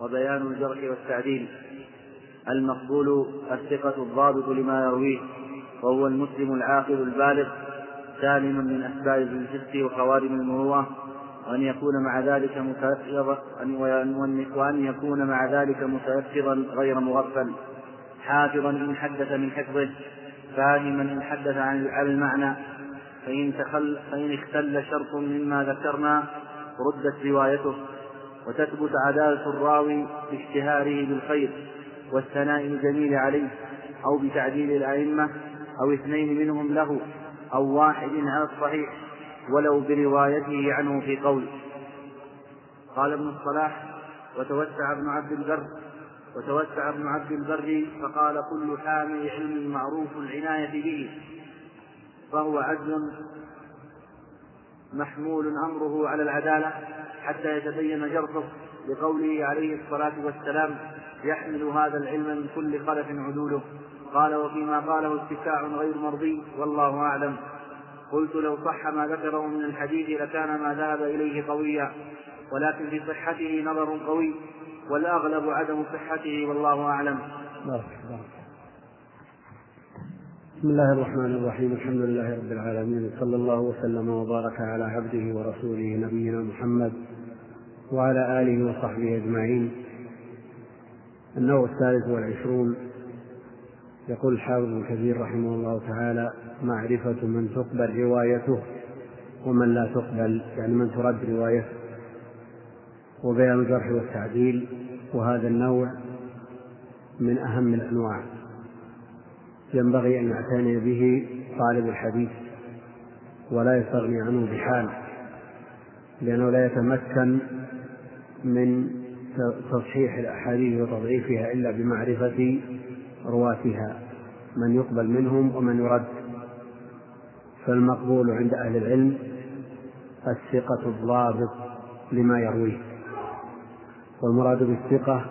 وبيان الجرح والتعديل. المقبول الثقة الضابط لما يرويه وهو المسلم العاقل البالغ سالما من أسباب الفسق وخوارم المروءة وأن يكون مع ذلك متيقظا وأن يكون مع ذلك متيقظا غير مغفل. حافظا إن حدث من حفظه فاهما إن حدث عن المعنى. فإن, تخل فإن اختل شرط مما ذكرنا ردت روايته. وتثبت عدالة الراوي باشتهاره بالخير والثناء الجميل عليه أو بتعديل الأئمة أو اثنين منهم له أو واحد على الصحيح ولو بروايته عنه في قول. قال ابن الصلاح وتوسع ابن عبد البر وتوسع ابن عبد البر فقال كل حامل علم معروف العناية به فهو عدل محمول أمره على العدالة حتى يتبين جرحه لقوله عليه الصلاة والسلام يحمل هذا العلم من كل خلف عدوله. قال وفيما قاله اتساع غير مرضي والله أعلم. قلت لو صح ما ذكره من الحديث لكان ما ذهب إليه قويا ولكن في صحته نظر قوي والأغلب عدم صحته والله أعلم. بارك بسم الله الرحمن الرحيم الحمد لله رب العالمين صلى الله وسلم وبارك على عبده ورسوله نبينا محمد وعلى آله وصحبه أجمعين. النوع الثالث والعشرون يقول الحافظ ابن كثير رحمه الله تعالى معرفة من تقبل روايته ومن لا تقبل. يعني من ترد روايته. وبيان الجرح والتعديل وهذا النوع من أهم الأنواع. ينبغي أن يعتني به طالب الحديث ولا يستغني عنه بحال لأنه لا يتمكن من تصحيح الأحاديث وتضعيفها إلا بمعرفة رواتها من يقبل منهم ومن يرد. فالمقبول عند أهل العلم الثقة الضابط لما يرويه والمراد بالثقة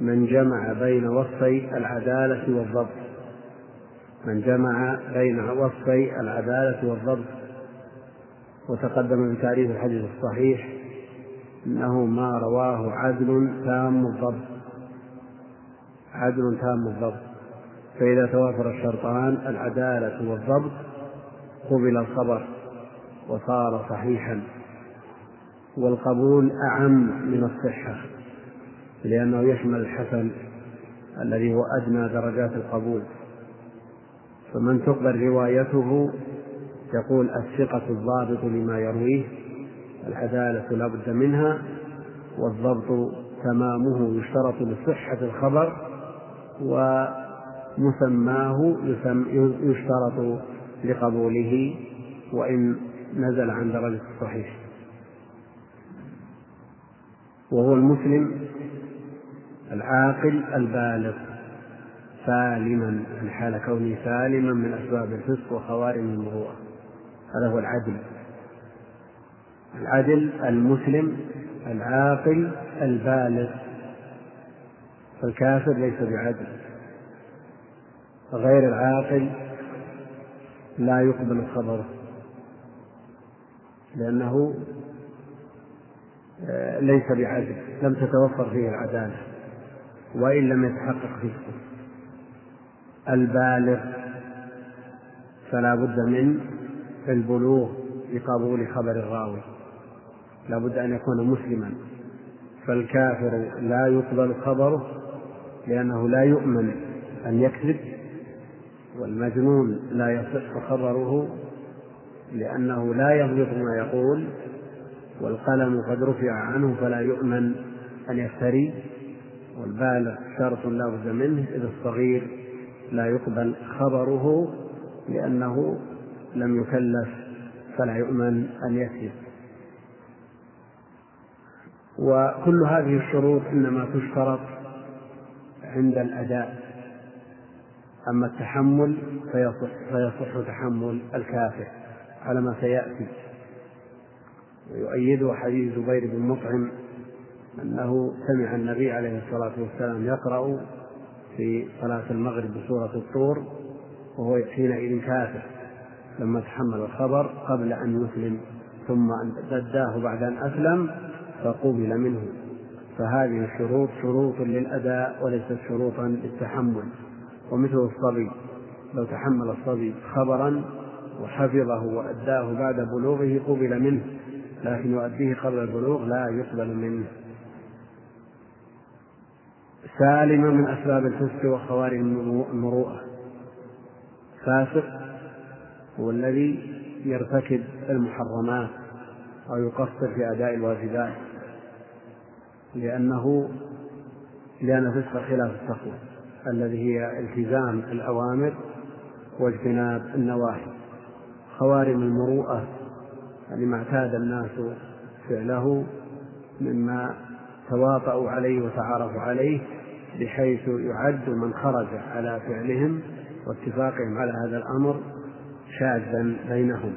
من جمع بين وصفي العدالة والضبط. من جمع بين وصفي العدالة والضبط وتقدم بتعريف الحديث الصحيح أنه ما رواه عدل تام الضبط. عدل تام الضبط. فإذا توافر الشرطان العدالة والضبط قبل الخبر وصار صحيحا. والقبول أعم من الصحة لأنه يشمل الحسن الذي هو أدنى درجات القبول. فمن تقبل روايته يقول الثقة الضابط لما يرويه العدالة لا بد منها والضبط تمامه يشترط لصحة الخبر ومسماه يشترط لقبوله وإن نزل عن درجة الصحيح. وهو المسلم العاقل البالغ. سالما في حال كونه سالما من أسباب الفسق وخوارم المروءة هذا هو العدل. العدل المسلم العاقل البالغ. فالكافر ليس بعدل. غير العاقل لا يقبل خبره لأنه آه، ليس بعدل. لم تتوفر فيه العدالة وإن لم يتحقق فسقه البالغ فلا بد من البلوغ لقبول خبر الراوي. لا بد أن يكون مسلما. فالكافر لا يقبل خبره لأنه لا يؤمن أن يكذب والمجنون لا يصح خبره لأنه لا يضبط ما يقول والقلم قد رفع عنه فلا يؤمن أن يفتري والبالغ شرط لا بد منه إذ الصغير لا يقبل خبره لأنه لم يكلف فلا يؤمن أن يكذب. وكل هذه الشروط إنما تشترط عند الأداء. أما التحمل فيصح, فيصح تحمل الكافر على ما سيأتي. ويؤيده حديث زبير بن مطعم أنه سمع النبي عليه الصلاة والسلام يقرأ في صلاة المغرب بسورة الطور وهو حينئذ كافر. لما تحمل الخبر قبل أن يسلم ثم رداه بعد أن أسلم فقبل منه. فهذه الشروط شروط للأداء وليست شروطا للتحمل. ومثل الصبي لو تحمل الصبي خبرا وحفظه وأداه بعد بلوغه قبل منه لكن يؤديه قبل البلوغ لا يقبل منه. سالما من أسباب الفسق وخوارج المروءة. فاسق هو الذي يرتكب المحرمات أو يقصر في أداء الواجبات لأنه لأن فسق خلاف التقوى الذي هي التزام الأوامر واجتناب النواهي. خوارم المروءة لما اعتاد الناس فعله مما تواطؤوا عليه وتعارفوا عليه بحيث يعد من خرج على فعلهم واتفاقهم على هذا الأمر شاذا بينهم.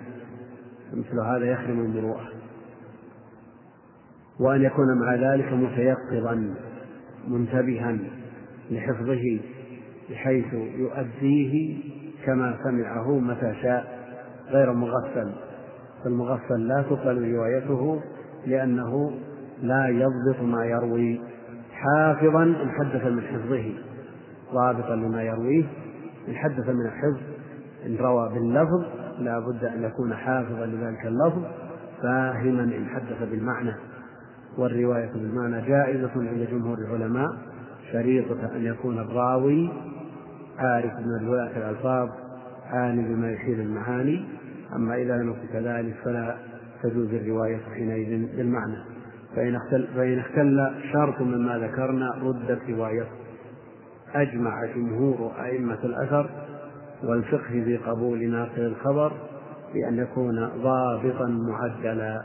مثل هذا يخرم المروءة. وأن يكون مع ذلك متيقظا منتبها لحفظه بحيث يؤديه كما سمعه متى شاء غير مغفل. فالمغفل لا تقبل روايته لأنه لا يضبط ما يروي. حافظا إن حدث من حفظه ضابطا لما يرويه إن حدث من الحفظ إن روى باللفظ لا بد أن يكون حافظا لذلك اللفظ فاهما إن حدث بالمعنى. والرواية بالمعنى جائزة عند جمهور العلماء شريطة أن يكون الراوي عارف من رواية الألفاظ عالم بما يشير المعاني أما إذا لم يكن كذلك فلا تجوز الرواية حينئذ بالمعنى. فإن اختل, فإن اختل شرط مما ذكرنا ردت روايته أجمع جمهور أئمة الأثر والفقه في قبول ناقل الخبر بأن يكون ضابطا معدلا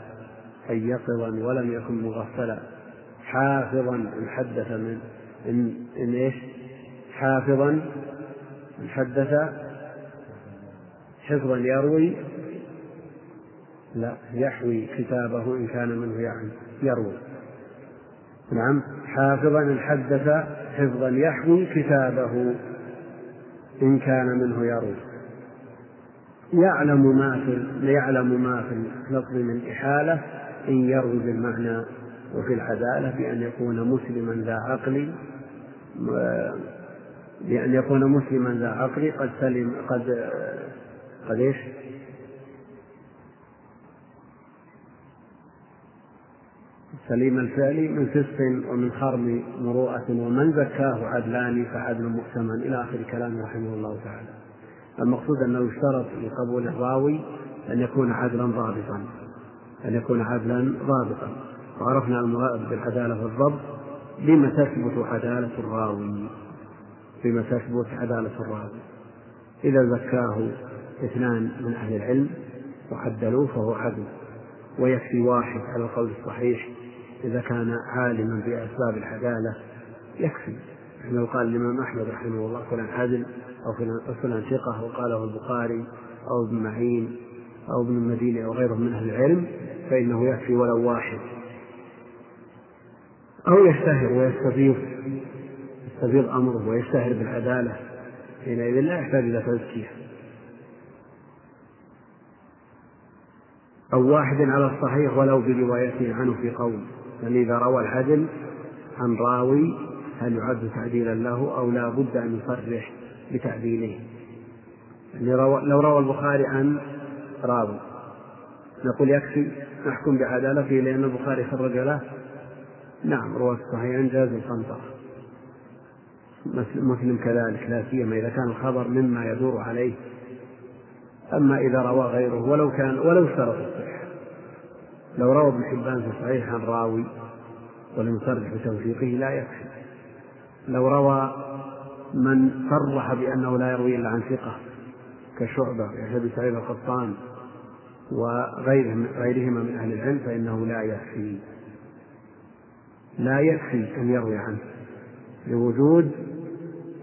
يقظا ولم يكن مغفلا. حافظا إن حدث من إن, إن إيش؟ حافظا إن حدث حفظا يروي لا يحوي كتابه إن كان منه يعني يروي. نعم. حافظا حدث حفظا يحوي كتابه. إن كان منه يروي. يعلم ما في يعلم ما في اللفظ من إحالة. إن يروي بالمعنى وفي العدالة بأن يكون مسلما ذا عقل. بأن يكون مسلما ذا عقل. قد سلم قد قد إيش؟ سليم الفعل من فسق ومن خرم مروءة ومن زكاه عدلان فعدل مؤتمن. إلى آخر كلامه رحمه الله تعالى. المقصود أنه يشترط لقبول الراوي أن يكون عدلا ضابطا. أن يكون عدلا ضابطا. وعرفنا المراد بالعدالة والضبط بما تثبت عدالة الراوي. بما تثبت عدالة الراوي. إذا زكاه اثنان من أهل العلم وعدلوه فهو عدل. ويكفي واحد على القول الصحيح إذا كان عالما بأسباب العدالة يكفي. يعني لو قال الإمام أحمد رحمه الله فلان عدل أو فلان ثقة وقاله البخاري أو ابن معين أو ابن المدينة أو غيره من أهل العلم فإنه يكفي ولو واحد. أو يشتهر ويستفيض يستفيض أمره ويشتهر بالعدالة. حينئذ لا يحتاج إلى تزكية. أو واحد على الصحيح ولو بروايته عنه في قول. إذا روى العدل عن راوي هل يعد تعديلا له أو لا بد أن يصرح بتعديله؟ يعني لو روى البخاري عن راوي نقول يكفي نحكم بعدالته لأن البخاري خرج له؟ نعم روى الصحيحين جاز القنطرة مسلم كذلك لا سيما إذا كان الخبر مما يدور عليه. أما إذا روى غيره ولو كان ولو اشترط لو روى ابن حبان في صحيح عن راوي ولم يصرح بتوثيقه لا يكفي. لو روى من صرح بأنه لا يروي إلا عن ثقة كشعبة بن سعيد القطان وغيرهم غيرهما من أهل العلم فإنه لا يكفي. لا يكفي أن يروي عنه لوجود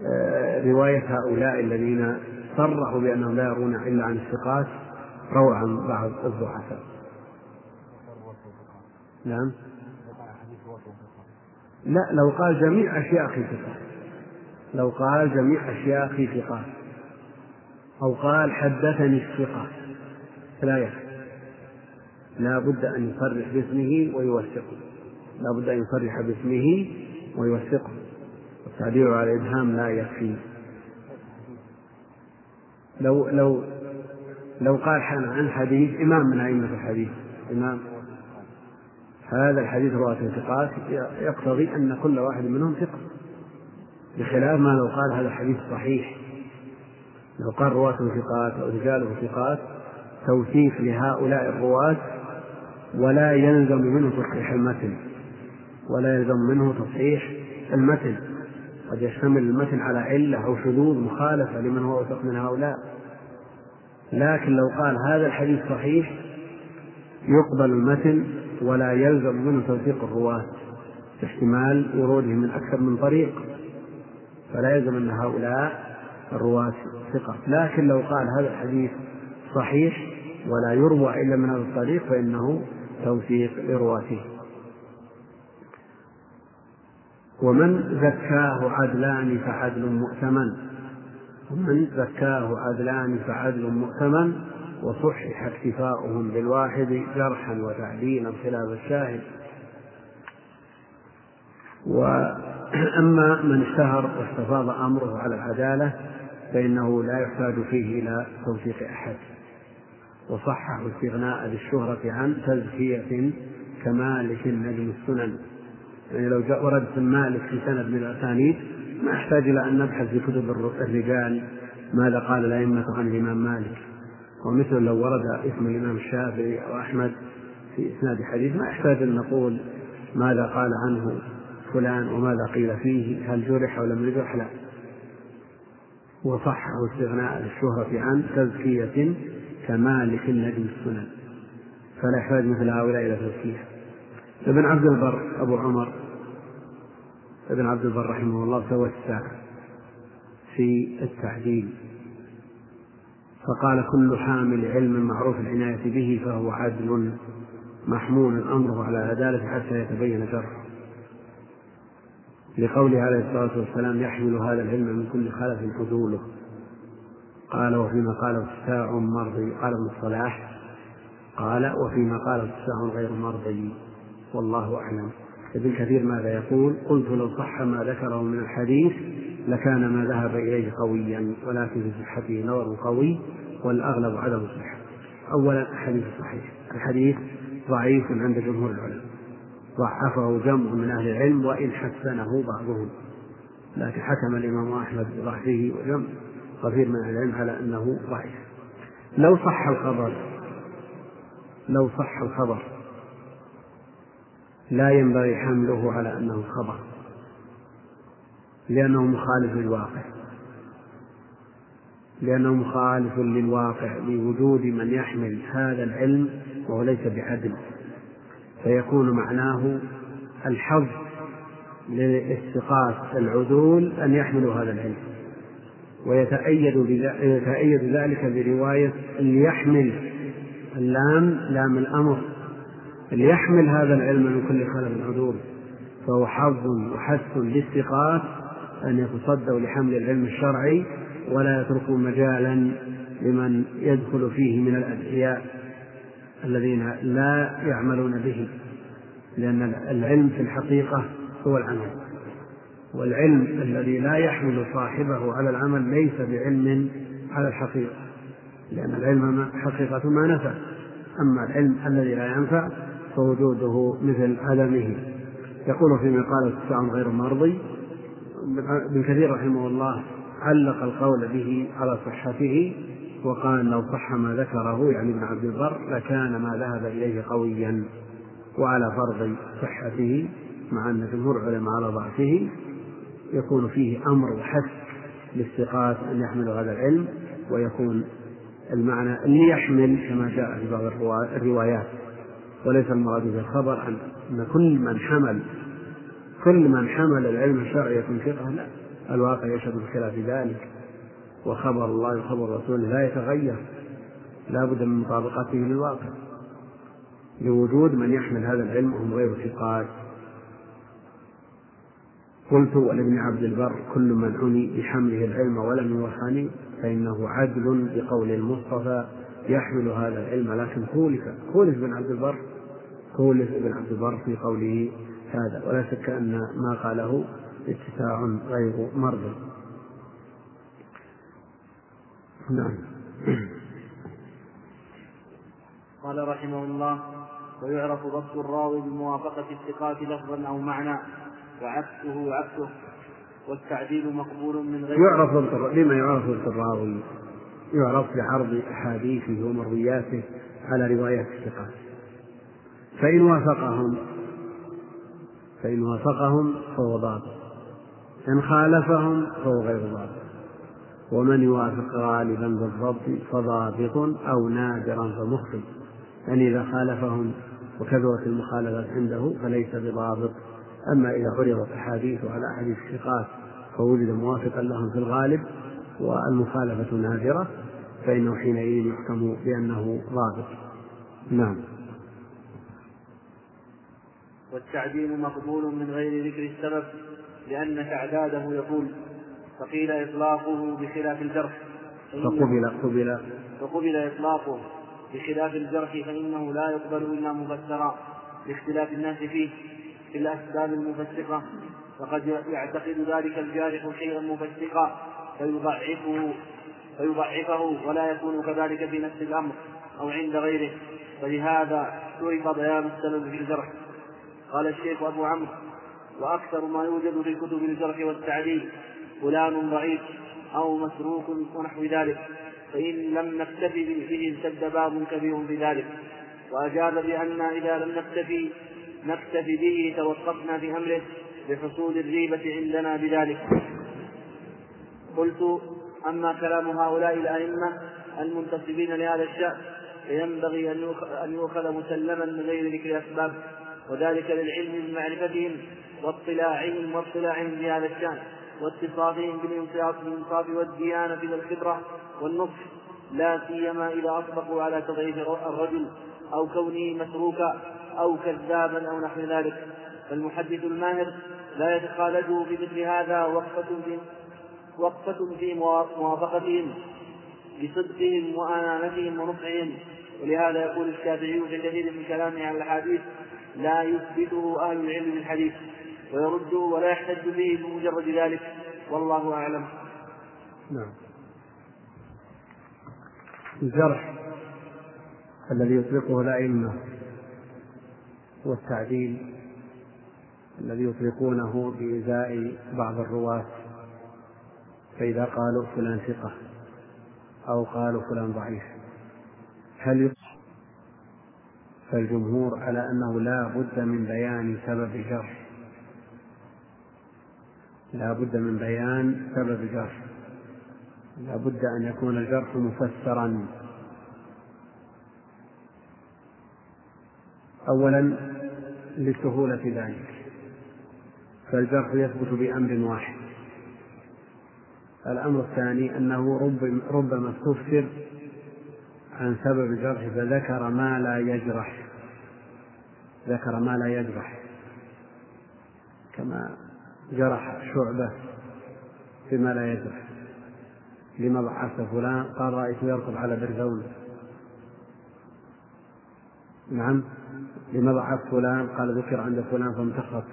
آه، رواية هؤلاء الذين صرحوا بأنهم لا يرون إلا عن الثقات روى عن بعض الضعفاء. نعم. لا لو قال جميع أشياخي ثقات لو قال جميع أشياخي ثقات أو قال حدثني الثقة. فلا يكفي لا بد أن يصرح باسمه ويوثقه. لا بد أن يصرح باسمه ويوثقه. والتعبير على الإبهام لا يكفي. لو لو لو قال عن حديث إمام من أئمة الحديث. إمام هذا الحديث رواة ثقات يقتضي أن كل واحد منهم ثقة بخلاف ما لو قال هذا الحديث صحيح. لو قال رواته ثقات أو رجاله ثقات توثيق لهؤلاء الرواة ولا يلزم منه تصحيح المتن ولا يلزم منه تصحيح المتن. قد يشتمل المتن على علة أو شذوذ مخالفة لمن هو أوثق من هؤلاء. لكن لو قال هذا الحديث صحيح يقبل المتن ولا يلزم منه توثيق الرواة احتمال وروده من أكثر من طريق. فلا يلزم أن هؤلاء الرواة ثقة. لكن لو قال هذا الحديث صحيح ولا يروى إلا من هذا الطريق فإنه توثيق لرواته. ومن زكاه عدلان فعدل مؤتمن. ومن زكاه عدلان فعدل مؤتمن وصحح اكتفاؤهم بالواحد جرحا وتعديلا خلاف الشاهد. وأما من اشتهر واستفاض أمره على العدالة فإنه لا يحتاج فيه إلى توثيق أحد. وصحح استغناء بالشهرة عن تزكية كمالك نجم السنن. يعني لو ورد اسم مالك في سند من الأسانيد ما يحتاج إلى أن نبحث في كتب الرجال ماذا قال الأئمة عن الإمام مالك. ومثل لو ورد اسم الإمام الشافعي أو أحمد في إسناد حديث ما يحتاج أن نقول ماذا قال عنه فلان وماذا قيل فيه هل جرح أو لم يجرح؟ لا. وصحه استغناء للشهرة عن تزكية كمالك نجم السنن. فلا يحتاج مثل هؤلاء إلى تزكية. ابن عبد البر أبو عمر ابن عبد البر رحمه الله توسع في التعديل. فقال كل حامل علم معروف العناية به فهو عدل محمول أمره على العدالة حتى يتبين شرعه. لقوله عليه الصلاة والسلام يحمل هذا العلم من كل خلف عدوله قال وفيما قال اتساع مرضي قال ابن الصلاح قال وفيما قال اتساع غير مرضي والله أعلم. ابن كثير ماذا يقول؟ قلت لو صح ما ذكره من الحديث لكان ما ذهب إليه قويا ولكن في صحته نظر قوي والأغلب عدم الصحة. أولا الحديث صحيح. الحديث ضعيف عند جمهور العلماء. ضعفه جمع من أهل العلم وإن حسنه بعضهم. لكن حكم الإمام أحمد بضعفه وجمع كثير من أهل العلم على أنه ضعيف. لو صح الخبر لو صح الخبر لا ينبغي حمله على أنه خبر. لأنه مخالف للواقع. لأنه مخالف للواقع لوجود من يحمل هذا العلم وهو ليس بعدل. فيكون معناه الحظ للثقات العدول أن يحملوا هذا العلم. ويتأيد يتأيد ذلك برواية اللي يحمل اللام لام الأمر. اللي يحمل هذا العلم من كل خلل عدول فهو حظ وحث للثقات أن يتصدوا لحمل العلم الشرعي ولا يتركوا مجالا لمن يدخل فيه من الأدعياء الذين لا يعملون به لأن العلم في الحقيقة هو العمل. والعلم الذي لا يحمل صاحبه على العمل ليس بعلم على الحقيقة لأن العلم حقيقة ما نفع. أما العلم الذي لا ينفع فوجوده مثل عدمه. يقول فيما قال التسع غير مرضي ابن كثير رحمه الله علق القول به على صحته وقال لو صح ما ذكره يعني ابن عبد البر لكان ما ذهب إليه قويا وعلى فرض صحته مع أن جمهور العلماء على ضعفه يكون فيه أمر وحث للثقات أن يحملوا هذا العلم ويكون المعنى اللي يحمل كما جاء في بعض الروايات. وليس المراد في الخبر أن كل من حمل كل من حمل العلم الشرعي يكون ثقة لا. الواقع يشهد بخلاف ذلك. وخبر الله وخبر رسوله لا يتغير. لا بد من مطابقته للواقع. لوجود من يحمل هذا العلم وهم غير ثقات. قلت ولابن عبد البر كل من عني بحمله العلم ولم يوحني فإنه عدل بقول المصطفى يحمل هذا العلم. لكن خولف خولف بن عبد البر خولف بن عبد البر في قوله هذا ولا شك أن ما قاله اتساع غير مرضي نعم. قال رحمه الله ويعرف ضبط الراوي بموافقة الثقات لفظا أو معنى وعكسه عكسه والتعديل مقبول من غير يعرف ضبط بما يعرف ضبط الراوي؟ يعرف بعرض أحاديثه ومروياته على روايات الثقات. فإن وافقهم فإن وافقهم فهو ضابط إن خالفهم فهو غير ضابط ومن يوافق غالبا بالضبط فضابط أو نادرا فمخطئ يعني إذا خالفهم وكثرت المخالفات عنده فليس بضابط. أما إذا عرضت أحاديث على أحاديث الثقات فوجد موافقا لهم في الغالب والمخالفة نادرة فإنه حينئذ يحكم بأنه ضابط. نعم. والتعديل مقبول من غير ذكر السبب لأن تعداده يقول فقيل إطلاقه بخلاف الجرح فقبل قبل. فقبل إطلاقه بخلاف الجرح فإنه لا يقبل إلا مفسرا لاختلاف الناس فيه في الأسباب المفسقة. وقد يعتقد ذلك الجارح شيئا مفسقا فيضعفه فيضعفه ولا يكون كذلك في نفس الأمر أو عند غيره. فلهذا شرط بيان السبب في الجرح. قال الشيخ أبو عمرو وأكثر ما يوجد في كتب الجرح والتعديل فلان ضعيف أو مسروق ونحو ذلك فإن لم نكتفي به سد باب كبير في ذلك وأجاب بأن إذا لم نكتفي نكتفي به توقفنا في أمره لحصول الريبة عندنا بذلك. قلت أما كلام هؤلاء الأئمة المنتسبين لهذا الشأن فينبغي أن يؤخذ مسلما من غير ذكر أسباب. وذلك للعلم بمعرفتهم واطلاعهم واطلاعهم بهذا الشأن واتصافهم بالإنصاف والديانة والخبرة والنصح. لا سيما إذا أطلقوا على تضعيف الرجل أو كونه مسروكا أو كذابا أو نحو ذلك. فالمحدث الماهر لا يتخالجه بمثل هذا وقفة في وقفة في موافقتهم بصدقهم وأمانتهم ونصحهم. ولهذا يقول الشافعي في كثير من كلامه على الأحاديث لا يثبته أهل العلم بالحديث ويرده ولا يحتج به بمجرد ذلك والله أعلم. نعم. الجرح الذي يطلقه الأئمة والتعديل الذي يطلقونه بإزاء بعض الرواة فإذا قالوا فلان ثقة أو قالوا فلان ضعيف هل فالجمهور على أنه لا بد من بيان سبب الجرح لا بد من بيان سبب الجرح لا بد أن يكون الجرح مفسرا. أولا لسهولة ذلك. فالجرح يثبت بأمر واحد. الأمر الثاني أنه ربما استفسر عن سبب الجرح فذكر ما لا يجرح. ذكر ما لا يجرح. كما جرح شعبة بما لا يجرح. لما ضحكت فلان قال رأيته يركض على برزون. نعم لما ضحكت فلان قال ذكر عند فلان فامتخط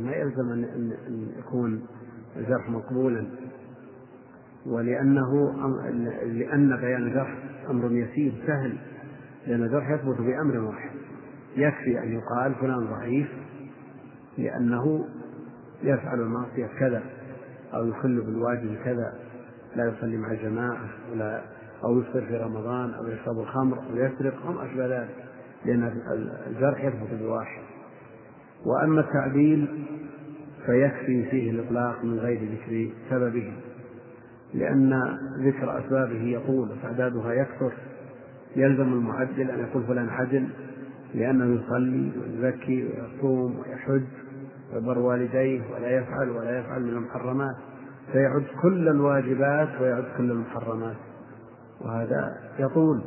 ما يلزم أن يكون الجرح مقبولا. ولأنه لأن بيان الجرح أمر يسير سهل لأن الجرح يثبت بأمر واحد يكفي أن يقال فلان ضعيف لأنه يفعل المعصية كذا أو يخل بالواجب كذا لا يصلي مع الجماعة ولا أو يفطر في رمضان أو يشرب الخمر أو يسرق أو ما أشبه ذلك لأن الجرح يثبت بواحد. وأما التعديل فيكفي فيه الإطلاق من غير ذكر سببه. لأن ذكر أسبابه يطول وتعدادها يكثر. يلزم المعدل أن يقول فلان عدل لأنه يصلي ويزكي ويصوم ويحج ويبر والديه ولا يفعل ولا يفعل من المحرمات. فيعد كل الواجبات ويعد كل المحرمات. وهذا يطول.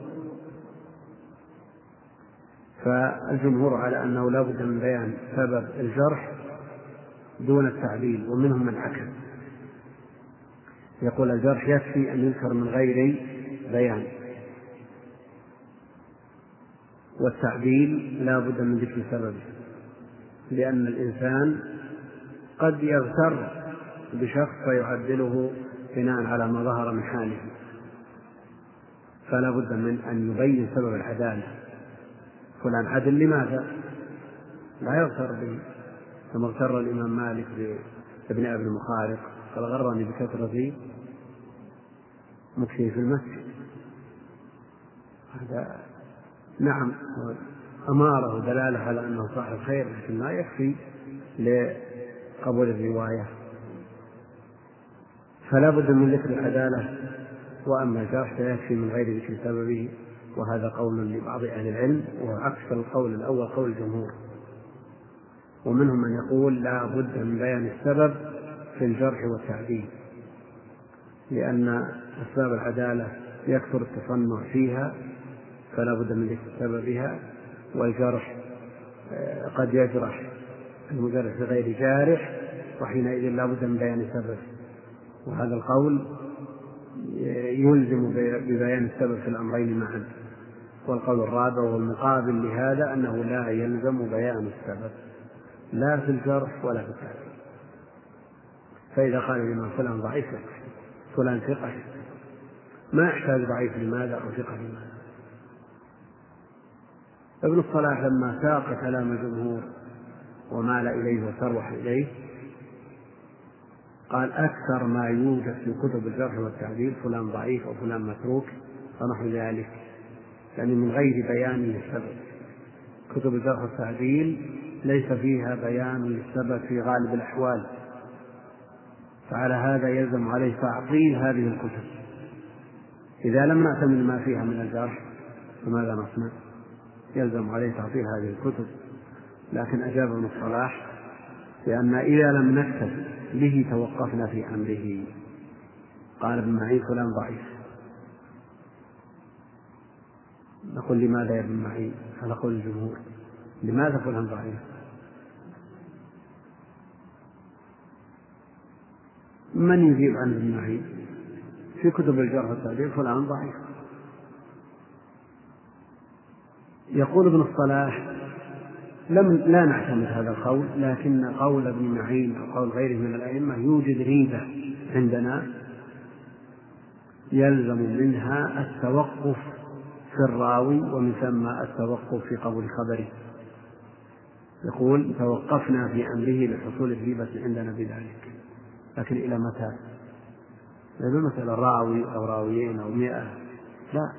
فالجمهور على أنه لا بد من بيان سبب الجرح دون التعديل ومنهم من حكم. يقول الجرح يكفي أن يذكر من غير بيان. والتعديل لا بد من ذكر سببه لأن الإنسان قد يغتر بشخص فيعدله بناء على ما ظهر من حاله. فلا بد من أن يبين سبب العدالة. فلان عدل لماذا؟ لا يغتر به كما اغتر الإمام مالك بابن أبي المخارق. قال غرني بكثرة مكثه في المسجد. هذا نعم أمارة دلالة على أنه صاحب خير لكن لا يكفي لقبول الرواية. فلا بد من ذكر العدالة وأما الجرح فيكفي من غير ذكر سببه وهذا قول لبعض أهل العلم وعكس القول الأول قول الجمهور. ومنهم من يقول لا بد من بيان السبب في الجرح والتعديل لأن أسباب العدالة يكثر التصنع فيها فلا بد من ذكر سببها والجرح آه، قد يجرح المجرح بغير جارح وحينئذ لا بد من بيان سبب وهذا القول يلزم ببيان السبب في الأمرين معا. والقول الرابع والمقابل لهذا أنه لا يلزم بيان السبب لا في الجرح ولا في التعديل فإذا قال الإمام فلان ضعيف فلان ثقة. ما يحتاج ضعيف لماذا أو ثقة لماذا؟ ابن الصلاح لما ساق كلام الجمهور ومال إليه وسرح إليه قال أكثر ما يوجد في كتب الجرح والتعديل فلان ضعيف أو فلان متروك ونحو ذلك. يعني من غير بيان للسبب. كتب الجرح والتعديل ليس فيها بيان للسبب في غالب الأحوال. فعلى هذا يلزم عليه تعطيل هذه الكتب. إذا لم نعتمد ما فيها من الجرح فماذا نصنع؟ يلزم عليه تعطيل هذه الكتب. لكن أجاب ابن الصلاح بأن إذا لم نكتب به توقفنا في أمره. قال ابن معين فلان ضعيف. نقول لماذا يا ابن معين؟ على قول الجمهور لماذا فلان ضعيف؟ من يجيب عن ابن معين في كتب الجرح والتعديل فلان ضعيف. يقول ابن الصلاح لم لا نعتمد هذا القول لكن قول ابن معين أو قول غيره من الأئمة يوجد ريبة عندنا يلزم منها التوقف في الراوي ومن ثم التوقف في قبول خبره. يقول توقفنا في أمره لحصول الريبة عندنا بذلك. لكن إلى متى؟ لأن مثلا راوي أو راويين أو مئة. لا.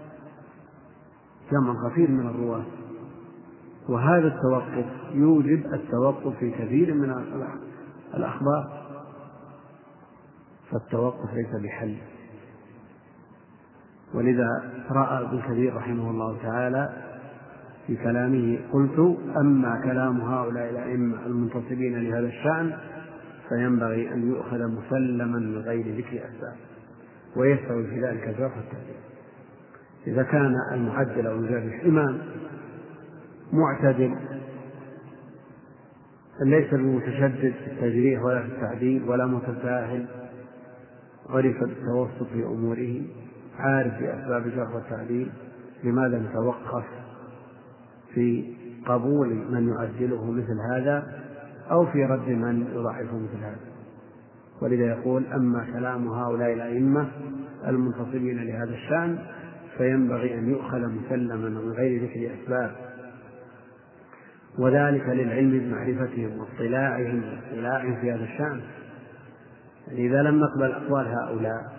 جمع كثير من الرواة. وهذا التوقف يوجب التوقف في كثير من الأخبار. فالتوقف ليس بحل. ولذا رأى ابن كثير رحمه الله تعالى في كلامه قلت أما كلام هؤلاء الأئمة المنتصبين لهذا الشأن فينبغي أن يؤخذ مسلما من غير ذكر أسباب ويستوي في ذلك الجرح والتعديل إذا كان المعدل أو المجرح إمام معتدل ليس بمتشدد في التجريح ولا في التعديل ولا متساهل عرف بالتوسط في أموره عارف بأسباب الجرح والتعديل لماذا نتوقف في قبول من يعدله مثل هذا؟ أو في رد من يضعفه مثل هذا. ولذا يقول أما كلام هؤلاء الأئمة المنتصبين لهذا الشأن فينبغي أن يؤخذ مسلما من غير ذكر أسباب. وذلك للعلم بمعرفتهم واطلاعهم واطلاعهم في هذا الشأن. يعني إذا لم نقبل أقوال هؤلاء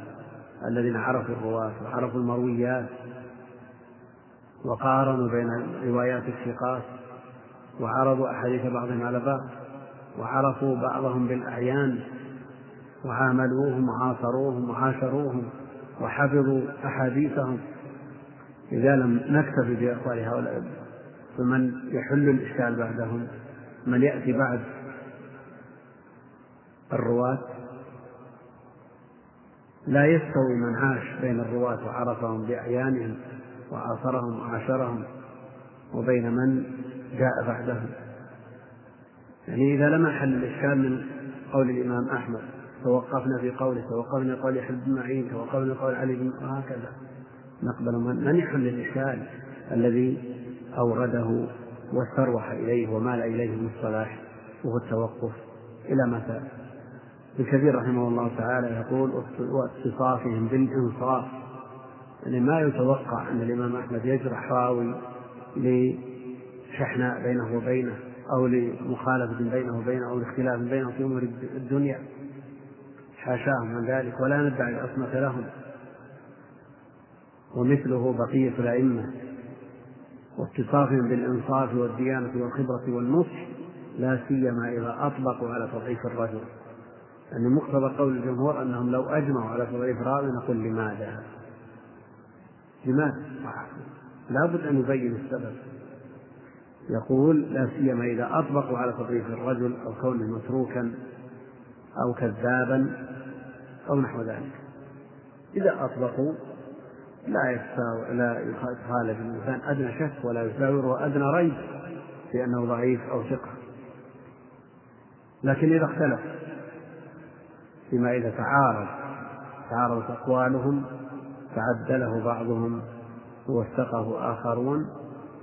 الذين عرفوا الرواة وعرفوا المرويات وقارنوا بين روايات الثقات وعرضوا أحاديث بعضهم على بعض وعرفوا بعضهم بالأعيان وعاملوهم وعاصروهم وعاشروهم وحفظوا أحاديثهم. إذا لم نكتفي بأقوال هؤلاء فمن يحل الإشكال بعدهم؟ من يأتي بعد الرواة؟ لا يستوي من عاش بين الرواة وعرفهم بأعيانهم وعاصرهم وعاشرهم وبين من جاء بعدهم. يعني إذا لم حل الإشكال من قول الإمام أحمد توقفنا في قوله توقفنا قول يحيى بن معين توقفنا قول علي بن وهكذا نقبل من, من يحل الإشكال الذي أورده واستروح إليه ومال إليه المصطلح وهو التوقف إلى متى ابن كثير رحمه الله تعالى يقول واتصافهم بالإنصاف. يعني ما يتوقع أن الإمام أحمد يجرح راوي لشحناء بينه وبينه. أو لمخالفة بينه وبينه أو لاختلاف بينه في أمور الدنيا. حاشاهم من ذلك ولا ندعي العصمة لهم. ومثله بقية الأئمة. واتصافهم بالإنصاف والديانة والخبرة والنصح لا سيما إذا أطلقوا على تضعيف الرجل. يعني مقتضى قول الجمهور أنهم لو أجمعوا على تضعيف راوي نقول لماذا؟ لماذا؟ لابد أن يبين السبب. يقول لا سيما إذا أطبقوا على تضعيف الرجل أو كونه متروكا أو كذابا أو نحو ذلك. إذا أطبقوا لا يتساوي لا يخالف الإنسان أدنى شك ولا يساوره أدنى ريب في أنه ضعيف أو ثقة. لكن إذا اختلف فيما إذا تعارض تعارضت أقوالهم تعدله بعضهم ووثقه آخرون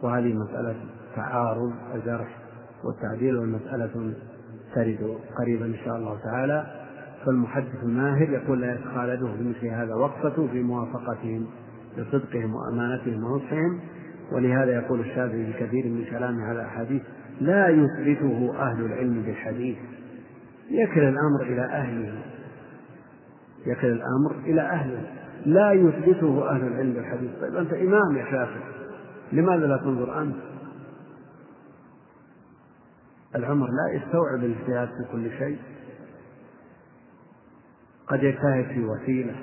وهذه مسألة تعارض الجرح والتعديل والمسألة ترد قريبا إن شاء الله تعالى. فالمحدث الماهر يقول لا يتخالده بمثل هذا وقفته في موافقتهم لصدقهم وأمانتهم ونصحهم. ولهذا يقول الشافعي في كثير من كلامه على الأحاديث لا يثبته أهل العلم بالحديث. يكل الأمر إلى أهله. يكل الأمر إلى أهله. لا يثبته أهل العلم بالحديث. طيب أنت إمام يا شافعي لماذا لا تنظر أنت؟ العمر لا يستوعب الاجتهاد في كل شيء. قد يجتهد في وسيلة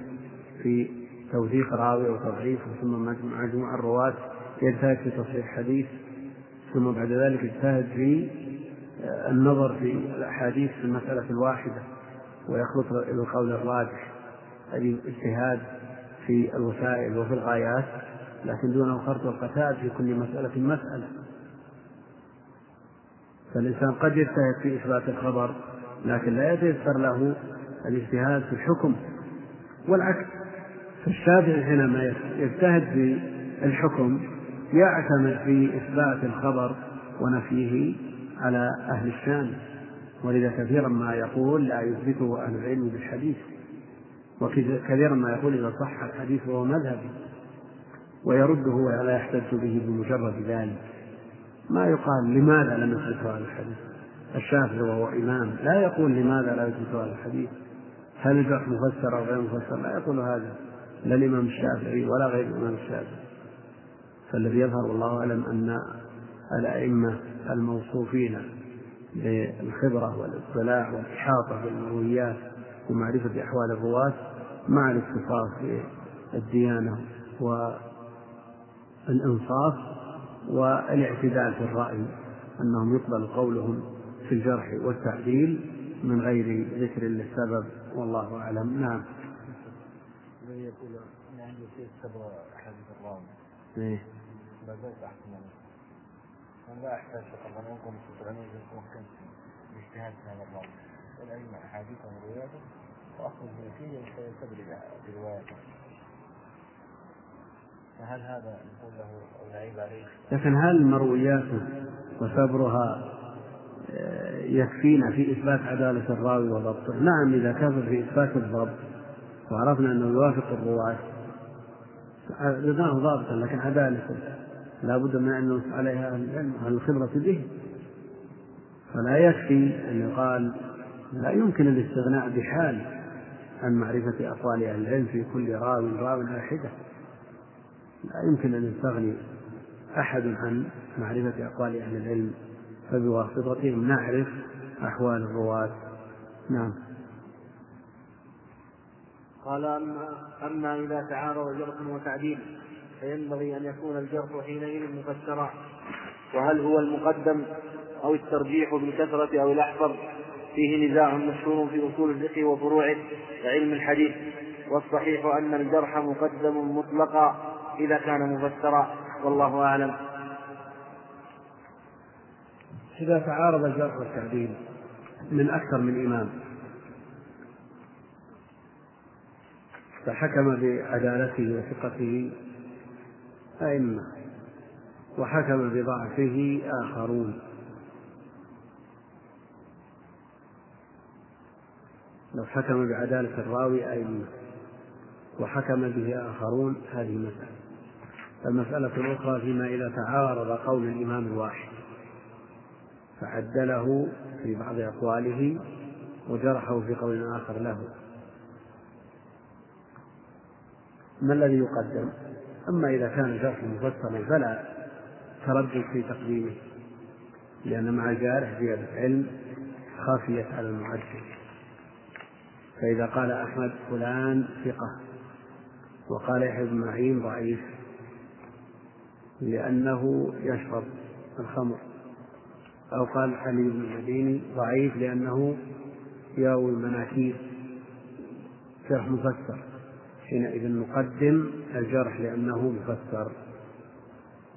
في توثيق راوي أو تضعيفه ثم مجموع الرواة يجتهد في تصحيح حديث ثم بعد ذلك يجتهد في النظر في الأحاديث في المسألة الواحدة ويخلط بالقول الراجح أي اجتهاد في الوسائل وفي الغايات لكن دون الخرط والقتال في كل مسألة مسألة. فالإنسان قد يجتهد في إثبات الخبر لكن لا يتيسر له الاجتهاد في الحكم. والعكس فالشافعي حينما يجتهد في الحكم يعتمد في إثبات الخبر ونفيه على أهل الشام ولذا كثيرا ما يقول لا يثبته أهل العلم بالحديث. وكثيرا ما يقول إذا صح الحديث وهو مذهبي. ويرده ولا يحتج به بمجرد ذلك. ما يقال لماذا لم يثبت هذا الحديث؟ الشافعي وهو إمام لا يقول لماذا لا يثبت هذا الحديث. هل الجرح مفسر أو غير مفسر؟ لا يقول هذا. لا الإمام الشافعي ولا غير الإمام الشافعي. فالذي يظهر والله أعلم أن الأئمة الموصوفين بالخبرة والإطلاع والإحاطة بالمرويات ومعرفة أحوال الرواة مع الاتصاف بالديانة والإنصاف والاعتدال في الرأي أنهم يقبل قولهم في الجرح والتعديل من غير ذكر للسبب والله أعلم. نعم. إيه لا فقط أن أنكم تتعنون ممكن الاجتهاد في هذا الراوي والأئمة أحاديثهم ورواياتهم وأخذ فيه فيستدرج برواياته فهل هذا نقول له عليه؟ لكن هل مروياته وصبرها آه، يكفينا في إثبات عدالة الراوي وضبطه نعم إذا كفى في إثبات الضبط وعرفنا أنه يوافق الرواة جزاه ضابطا لكن عدالته لا بد من أن ننص عليها أهل العلم الخبرة به. فلا يكفي أن يقال لا يمكن الاستغناء بحال عن معرفة أقوال أهل العلم في كل راو راو على حدة لا يمكن أن يستغني أحد عن معرفة أقوال أهل العلم فبواسطتهم نعرف أحوال الرواة. نعم. قال أما, أما إذا تعارض جرح وتعديل فينبغي أن يكون الجرح حينئذ مفسرا وهل هو المقدم أو الترجيح بالكثرة أو الأحفظ؟ فيه نزاع مشهور في أصول الفقه وفروعه كعلم الحديث. والصحيح أن الجرح مقدم مطلقا. إذا كان مفسرا والله أعلم. إذا تعارض الجرح والتعديل من أكثر من إمام. فحكم بعدالته وثقته أئمة وحكم بضعفه آخرون. لو حكم بعدالة الراوي أئمة وحكم به آخرون هذه مسألة. المسألة الأخرى فيما إذا تعارض قول الإمام الواحد فعدله في بعض أقواله وجرحه في قول آخر له. ما الذي يقدم؟ أما إذا كان الجرح مفسرا فلا تردد في تقديمه لأن مع الجارح زيادة علم خافية على المعدل فإذا قال أحمد فلان ثقة وقال يحيى بن معين ضعيف لأنه يشرب الخمر. أو قال بن المديني ضعيف لأنه يروي المناكير. جرح مفسر. حينئذ نقدم الجرح لأنه مفسر.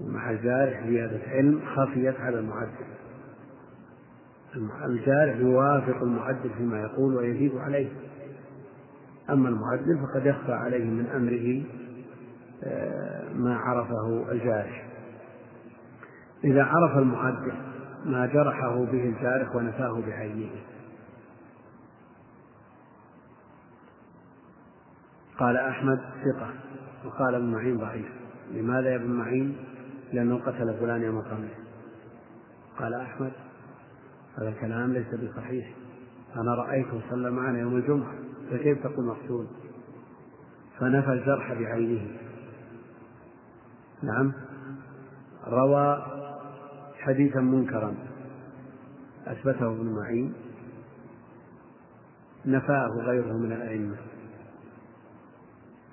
ومع الجارح زيادة علم خفيت على المعدل. الجارح يوافق المعدل فيما يقول ويزيد عليه. أما المعدل فقد يخفى عليه من أمره ما عرفه الجارح. إذا عرف المعدل ما جرحه به الجارح ونفاه بعينه. قال أحمد ثقة وقال ابن معين ضعيف. لماذا يا ابن معين؟ لأنه قتل فلان يوم الخميس. قال أحمد هذا الكلام ليس بصحيح. أنا رأيته صلى معنا يوم الجمعة فكيف تقول مقتول؟ فنفى الجرح بعينه. نعم. روى حديثا منكرا. أثبته ابن معين. نفاه غيره من الأئمة.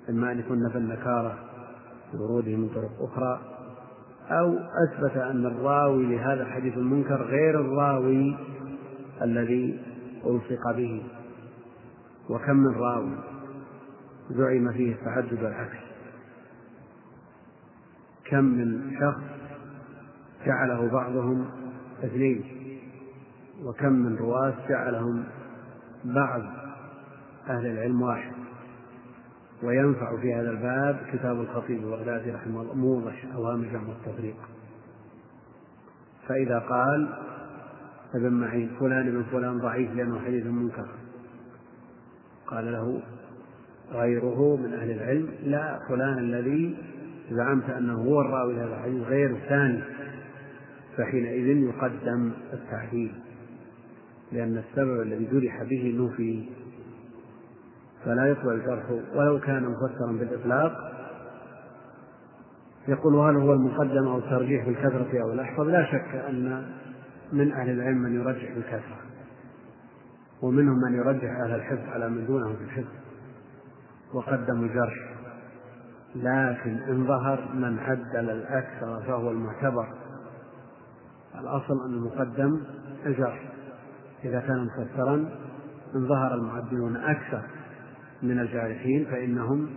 إما أن يكون نفى النكارة بوروده من طرق أخرى أو أثبت أن الراوي لهذا الحديث المنكر غير الراوي الذي ألصق به. وكم من راوي زعم فيه التعدد والعكس. كم من شخص جعله بعضهم اثنين وكم من رواة جعلهم بعض أهل العلم واحد. وينفع في هذا الباب كتاب الخطيب البغدادي رحمه الله موضح أوهام جمع التفريق فإذا قال ابن معين فلان ابن فلان ضعيف لأنه حديث منكر. قال له غيره من أهل العلم لا فلان الذي زعمت أنه هو الراوي لهذا الحديث غير الثاني فحينئذ يقدم التعديل لأن السبب الذي جرح به نفي فلا يقبل الجرح ولو كان مفسرا بالإطلاق. يقول هل هو المقدم أو الترجيح بالكثرة أو الأحفظ؟ لا شك أن من أهل العلم من يرجح بالكثرة ومنهم من يرجح أهل الحفظ على من دونهم في الحفظ وقدموا الجرح. لكن إن ظهر من عدل الأكثر فهو المعتبر. الأصل أن المقدم الجرح إذا كان مفسرا إن ظهر المعدلون أكثر من الجارحين فإنهم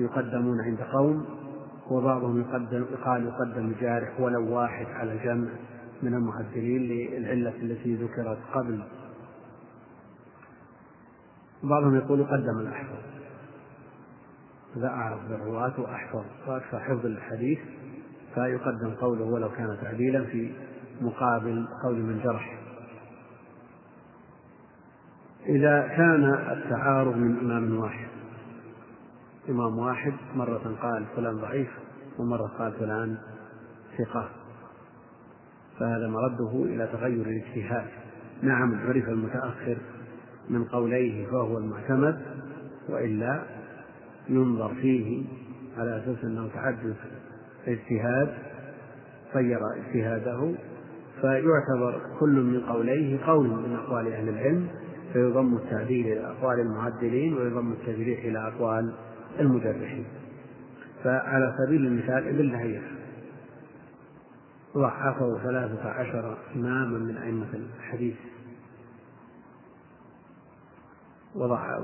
يقدمون عند قوم وبعضهم يقدم قال يقدم الجارح ولو واحد على جمع من المعدلين للعلة التي ذكرت قبل. بعضهم يقول يقدم الأحفظ. لا أعرف بالرواة وأحفظ وأكثر حفظ الحديث فيقدم قوله ولو كان تعديلا في مقابل قول من جرح. إذا كان التعارض من إمام واحد إمام واحد مرة قال فلان ضعيف ومرة قال فلان ثقة فهذا مرده إلى تغير الاجتهاد. نعم عرف المتأخر من قوليه فهو المعتمد وإلا ينظر فيه على أساس أنه تعدد اجتهاد غير اجتهاده فيعتبر كل من قوليه قول من أقوال أهل العلم فيضم التعديل إلى أقوال المعدلين ويضم التجريح إلى أقوال المجرحين فعلى سبيل المثال ابن لهيعة ضعفه ثلاثة عشر إماما من أئمة الحديث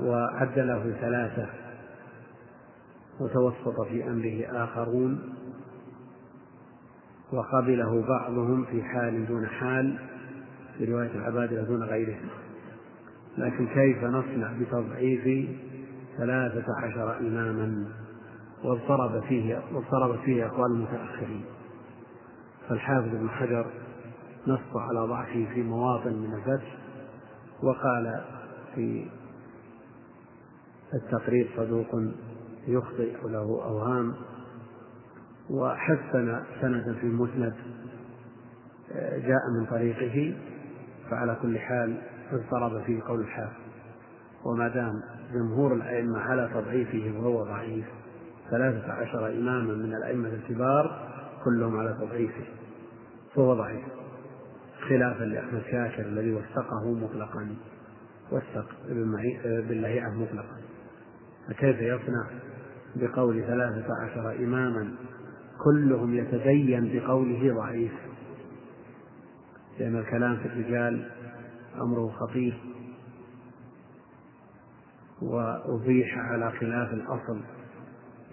وعدله ثلاثة وتوسط في أمره آخرون وقبله بعضهم في حال دون حال في رواية العبادلة دون غيرهم لكن كيف نصنع بتضعيف ثلاثة عشر إماما واضطرب فيه واضطرب فيه أقوال المتأخرين؟ فالحافظ ابن حجر نص على ضعفه في مواطن من الفتح وقال في التقريب صدوق يخطئ أو له أوهام وحسن سندا في المسند آه، جاء من طريقه فعلى كل حال اضطرب فيه قول الحافظ وما دام جمهور الأئمة على تضعيفه وهو ضعيف ثلاثة عشر إماما من الأئمة الكبار كلهم على تضعيفه فهو ضعيف. خلافا لأحمد شاكر الذي وثقه مطلقا وثق ابن لهيعة مطلقا. فكيف يصنع؟ بقول ثلاثة عشر إماما كلهم يتدين بقوله ضعيف. لأن الكلام في الرجال أمره خطير. وأبيح على خلاف الأصل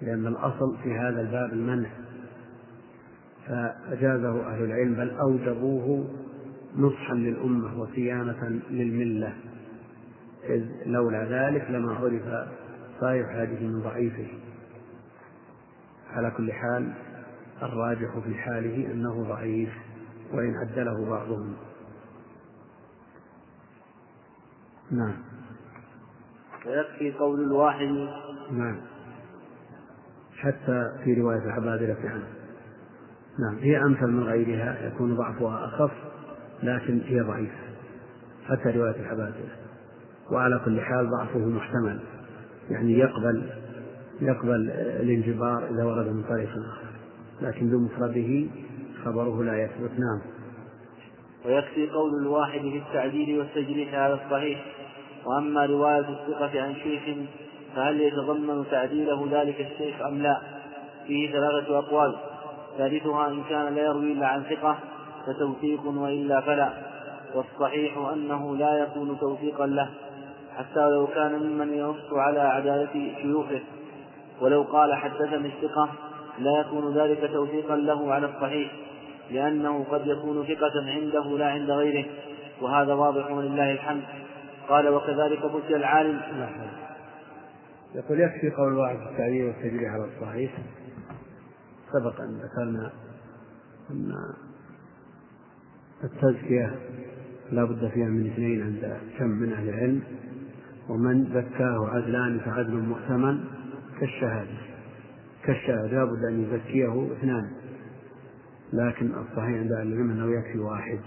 لأن الأصل في هذا الباب المنع. فأجازه أهل العلم بل أوجبوه نصحا للأمة وصيانة للملة. إذ لولا ذلك لما عرف صاير هذه من ضعيفه. على كل حال الراجح في حاله أنه ضعيف وإن عدله بعضهم. نعم. ويكفي قول الواحد. نعم. حتى في رواية العبادلة عنه نعم. هي أمثل من غيرها يكون ضعفها أخف لكن هي ضعيفة. حتى رواية العبادلة وعلى كل حال ضعفه محتمل. يعني يقبل يقبل الانجبار إذا ورد من طريق آخر. لكن بمفرده خبره لا يثبت. نعم. ويكفي قول الواحد في التعديل والتجريح على الصحيح. وأما رواية الثقة عن شيخ فهل يتضمن تعديله ذلك الشيخ أم لا؟ فيه ثلاثة أقوال. ثالثها إن كان لا يروي إلا عن ثقة فتوثيق وإلا فلا. والصحيح أنه لا يكون توثيقا له حتى لو كان ممن ينص على عدالة شيوخه. ولو قال حدثني الثقة لا يكون ذلك توثيقا له على الصحيح لأنه قد يكون ثقة عنده لا عند غيره وهذا واضح ولله الحمد. قال وكذلك بكي العالم. يقول يكفي قول واحد في التعليل والتجريح على الصحيح. سبق أن ذكرنا أن التزكية لا بد فيها من اثنين عند كم من أهل العلم ومن زكاه عدلان فعدل مؤتمن كالشهادة. كالشهادة لا بد أن يزكيه اثنان. لكن الصحيح عند أهل العلم أنه يكفي واحد.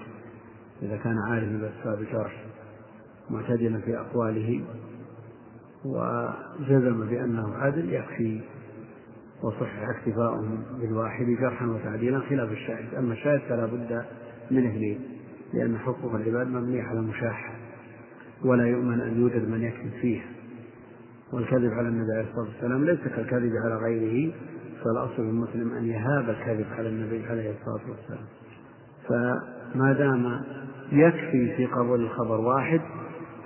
إذا كان عارفا بأسباب الجرح معتدلا في أقواله وجزم بأنه عدل يكفي. وصح اكتفاؤهم بالواحد جرحا وتعديلا خلاف الشاهد. أما الشاهد فلا بد من اثنين. لأن حقوق العباد مبنية على المشاحة ولا يؤمن أن يوجد من يكذب فيه والكذب على النبي عليه الصلاة والسلام ليس كالكذب على غيره فالأصل المسلم أن يهاب الكذب على النبي عليه الصلاة والسلام. فما دام يكفي في قبول الخبر واحد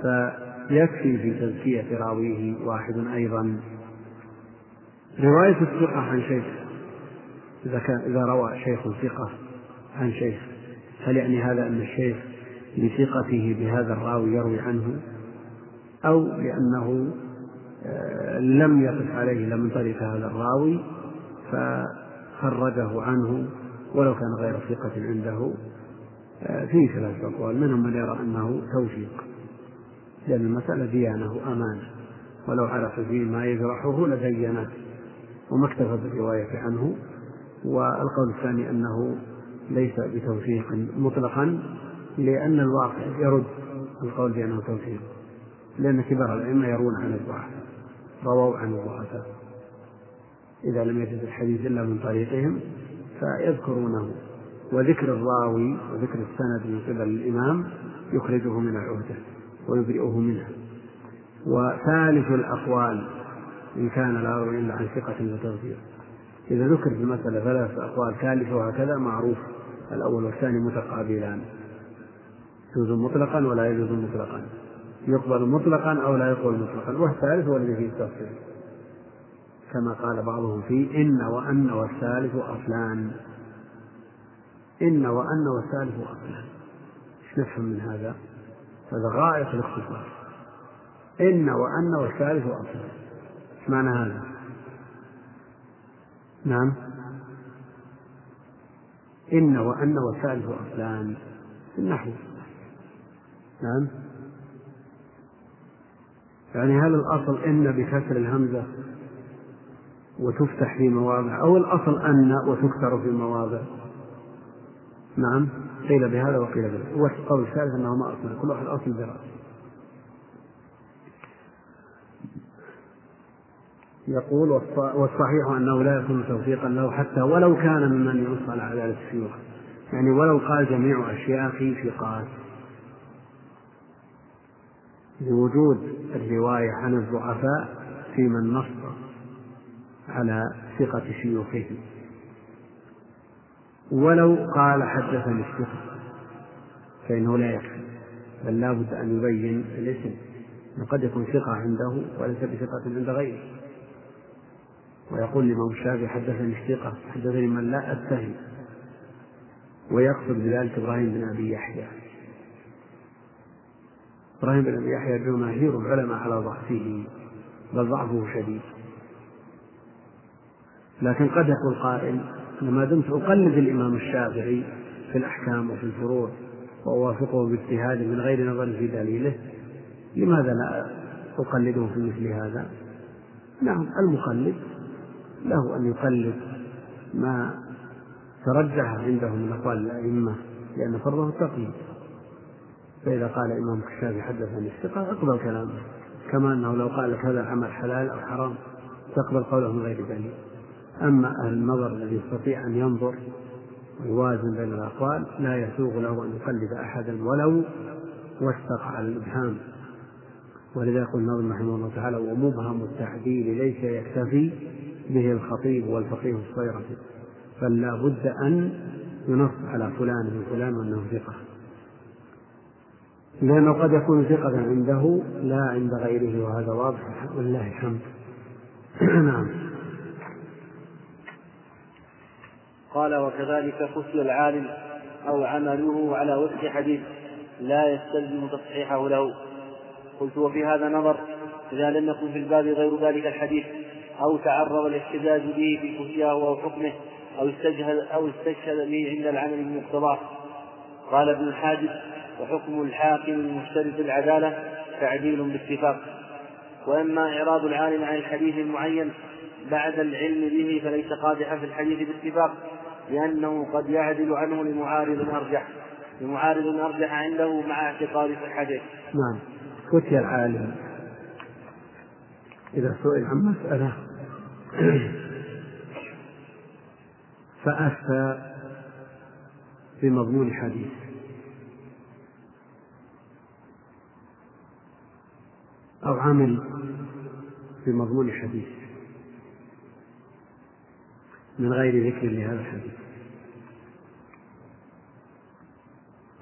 فيكفي في تزكية راويه واحد أيضا. رواية الثقة عن شيخ إذا كان إذا روى شيخ ثقة عن شيخ هل يعني هذا أن الشيخ لثقته بهذا الراوي يروي عنه؟ أو لأنه لم يقف عليه إلا من طريق هذا الراوي فخرجه عنه ولو كان غير ثقة عنده. آه، فيه ثلاثة أقوال منهم من يرى أنه توفيق لأن المسألة ديانة وأمانة. ولو عرف فيه ما يجرحه لبينه وما اكتفى بالرواية عنه. والقول الثاني أنه ليس بتوثيق مطلقا لأن الواقع يرد القول بأنه توثيق لأن كبار الأئمة يرون عن الضعف رووا عن الضعفاء إذا لم يجد الحديث إلا من طريقهم فيذكرونه. وذكر الراوي وذكر السند من قبل الإمام يخرجه من العهدة ويبرئه منها. وثالث الأقوال إن كان لا يروي إلا عن ثقة وتوثيق إذا ذكر في المسألة ثلاث أقوال ثالثة وهكذا معروف الأول والثاني متقابلان. يجوز مطلقا ولا يجوز مطلقا. يقبل مطلقا أو لا يقبل مطلقا. والثالث هو الذي فيه التفصيل. كما قال بعضهم فيه إن وأن والثالث أصلان إن وأن والثالث أصلان إيش نفهم من هذا؟ هذا غاية الاختصار. إن وأن والثالث أصلان إيش معنى هذا؟ نعم. إن وأن والثالث أصلان في النحو. نعم. يعني هل الأصل إن بكسر الهمزة وتفتح في مواضع أو الأصل أن وتكسر في مواضع؟ نعم قيل بهذا وقيل بهذا. والقول الثالث أنه ما أصل كل واحد أصل برأسه يقول والصحيح أنه لا يكون توفيقا له حتى ولو كان ممن ينص على عدالة الشيوخ يعني ولو قال جميع أشياخي ثقات لوجود الرواية عن الضعفاء في من نص على ثقة شيوخه ولو قال حدثني الثقة فإنه لا يكفي بل لا بد أن يبين الاسم. قد يكون ثقة عنده وليس بثقة عند غيره. ويقول الإمام الشافعي حدثني الثقة حدثني من لا أتهم. ويقصد بذلك إبراهيم بن أبي يحيى. إبراهيم بن أبي يحيى جماهير العلماء على ضعفه بل ضعفه شديد لكن قد يقول قائل ما دمت أقلد الإمام الشافعي في الأحكام وفي الفروع وأوافقه باجتهاده من غير نظر في دليله لماذا لا أقلده في مثل هذا؟ نعم المقلد له أن يقلد ما ترجح عنده من أقوال الأئمة لأن فرضه التقليد فإذا قال إمام الشافعي حدثني الثقة أقبل كلامه. كما أنه لو قال لك هذا العمل حلال أو حرام تقبل قوله من غير دليل. أما أهل النظر الذي يستطيع أن ينظر ويوازن بين الأقوال لا يسوغ له أن يقلد أحدا ولو وثق على الإبهام. ولذا يقول الناظم رحمه الله تعالى ومبهم التعديل ليس يكتفي به الخطيب والفقيه الصيرفي بل لا بد أن ينص على فلان وفلان وأنه ثقة. لأنه قد يكون ثقة عنده لا عند غيره وهذا واضح. ولله الحمد. نعم. قال وكذلك خفي العالم أو عمله على وفق حديث لا يستلزم تصحيحه له. قلت وفي هذا نظر إذا لم يكن في الباب غير ذلك الحديث أو تعرض الاحتجاج به في خفيه أو حكمه أو استشهد أو استشهد به عند العمل بمقتضاه قال ابن الحاجب وحكم الحاكم المشترط العدالة تعديل باتفاق. وأما إعراض العالم عن الحديث المعين بعد العلم به فليس قادحا في الحديث باتفاق لأنه قد يعدل عنه لمعارض أرجح لمعارض أرجح عنده مع اعتقاد صحته. نعم. فتي العالم. إذا سئل عن مسألة. فأفتى بمضمون حديث. أو عمل بمضمون حديث من غير ذكر لهذا الحديث.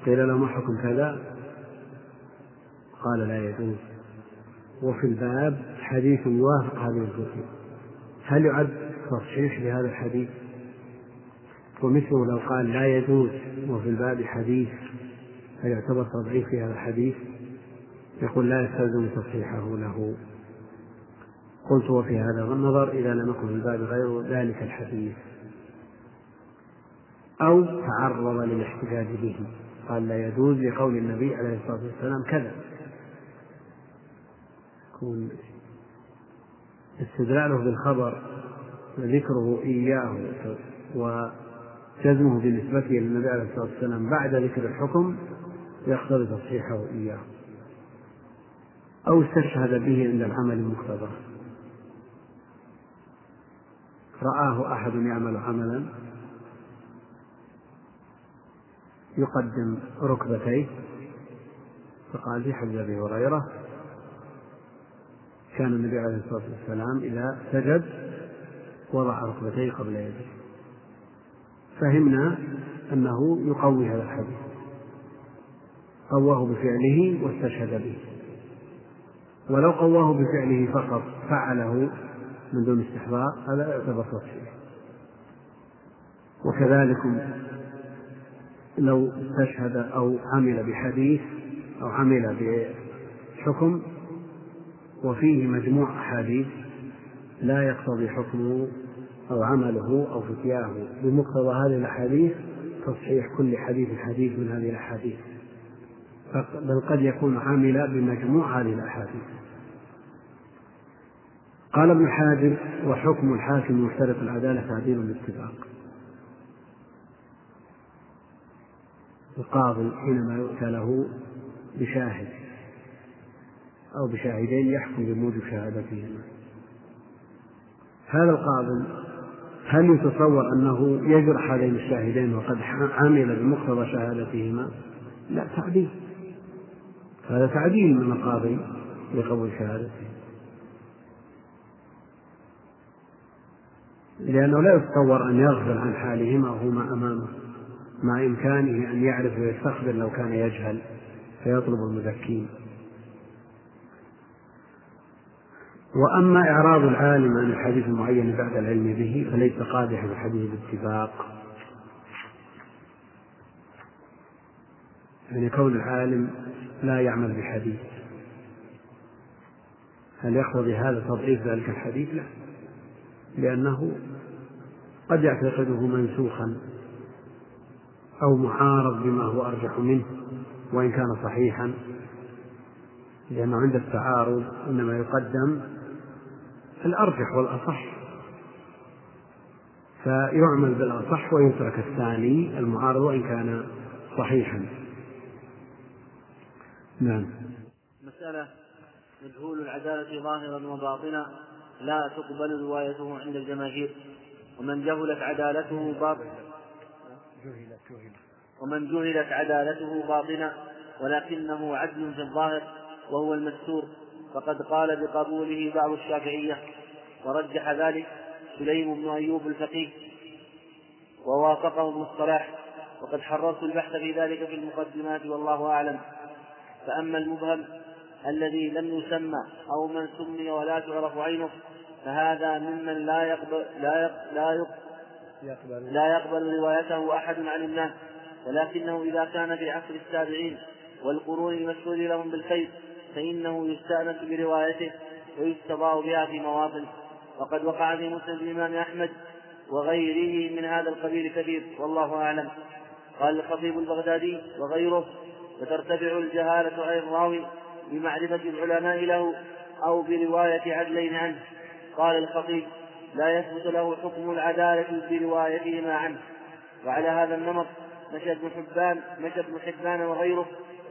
قيل له ما حكم كذا؟ قال لا يجوز. وفي الباب حديث يوافق هذه الكتب هل يعد تصحيح لهذا الحديث؟ ومثله لو قال لا يجوز. وفي الباب حديث هل يعتبر تضعيف في هذا الحديث؟ يقول لا يستلزم تصحيحه له. قلت وفي هذا النظر إذا لم يكن في الباب غير ذلك الحديث. أو تعرض للاحتجاج به. قال لا يجوز لقول النبي عليه الصلاة والسلام كذا. يكون استدلاله بالخبر وذكره إياه وجزمه بنسبته للنبي عليه الصلاة والسلام بعد ذكر الحكم يقتضي تصحيحه إياه. أو استشهد به عند العمل المقتضى رآه أحد يعمل عملا. يقدم ركبتيه. فقال في حديث أبي هريرة كان النبي عليه الصلاة والسلام إذا سجد وضع ركبتيه قبل يديه فهمنا أنه يقوي هذا الحديث. قواه بفعله واستشهد به. ولو قواه بفعله فقط فعله من دون استحضار هذا يعتبر تصحيح وكذلك لو استشهد أو عمل بحديث أو عمل بحكم وفيه مجموع أحاديث لا يقتضي حكمه أو عمله أو فتياه. بمقتضى هذه الأحاديث تصحيح كل حديث حديث من هذه الأحاديث. بل قد يكون عاملا بمجموع هذه الأحاديث. قال ابن حاجر وحكم الحاكم مشترط العدالة تعديل الاتفاق. القاضي حينما يؤتى له بشاهد أو بشاهدين يحكم بموجب شهادتهما. هذا القاضي هل يتصور أنه يجرح هذين الشاهدين وقد عمل بمقتضى شهادتهما؟ لا تعديل. هذا تعديل من القاضي لقبول شهادته. لأنه لا يتصور أن يغفل عن حالهما وهما أمامه مع إمكانه أن يعرف ويستخبر لو كان يجهل فيطلب المزكين. وأما إعراض العالم عن الحديث المعين بعد العلم به فليس قادح بحديث باتفاق يعني كون العالم لا يعمل بحديث. هل يقتضي هذا تضعيف ذلك الحديث؟ لا. لأنه قد يعتقده منسوخا أو معارض بما هو أرجح منه وإن كان صحيحا لأنه عند التعارض إنما يقدم الأرجح والأصح. فيعمل بالأصح ويترك الثاني المعارض وإن كان صحيحا. نعم. مسألة مجهول العدالة ظاهرا وباطنا لا تقبل روايته عند الجماهير. ومن جهلت عدالته باطنا ومن جهلت عدالته باطنا ولكنه عدل في الظاهر وهو المستور. فقد قال بقبوله بعض الشافعية ورجح ذلك سليم بن أيوب الفقيه ووافقه ابن الصلاح. وقد حررت البحث في ذلك في المقدمات والله أعلم. فأما المبهم الذي لم يسمى أو من سمي ولا تعرف عينه فهذا ممن لا يقبل لا يقبل لا يقبل, لا يقبل روايته أحد عن الناس ولكنه إذا كان في عصر التابعين والقرون المشهور لهم بالخير فإنه يستأنس بروايته ويستضاء بها في مواطن وقد وقع في مسند الإمام أحمد وغيره من هذا القبيل كثير والله أعلم. قال الخطيب البغدادي وغيره وترتفع الجهالة عن الراوي بمعرفة العلماء له أو برواية عدلين عنه. قال الخطيب لا يثبت له حكم العدالة بروايتهما عنه. وعلى هذا النمط مشى ابن حبان مشى ابن حبان وغيره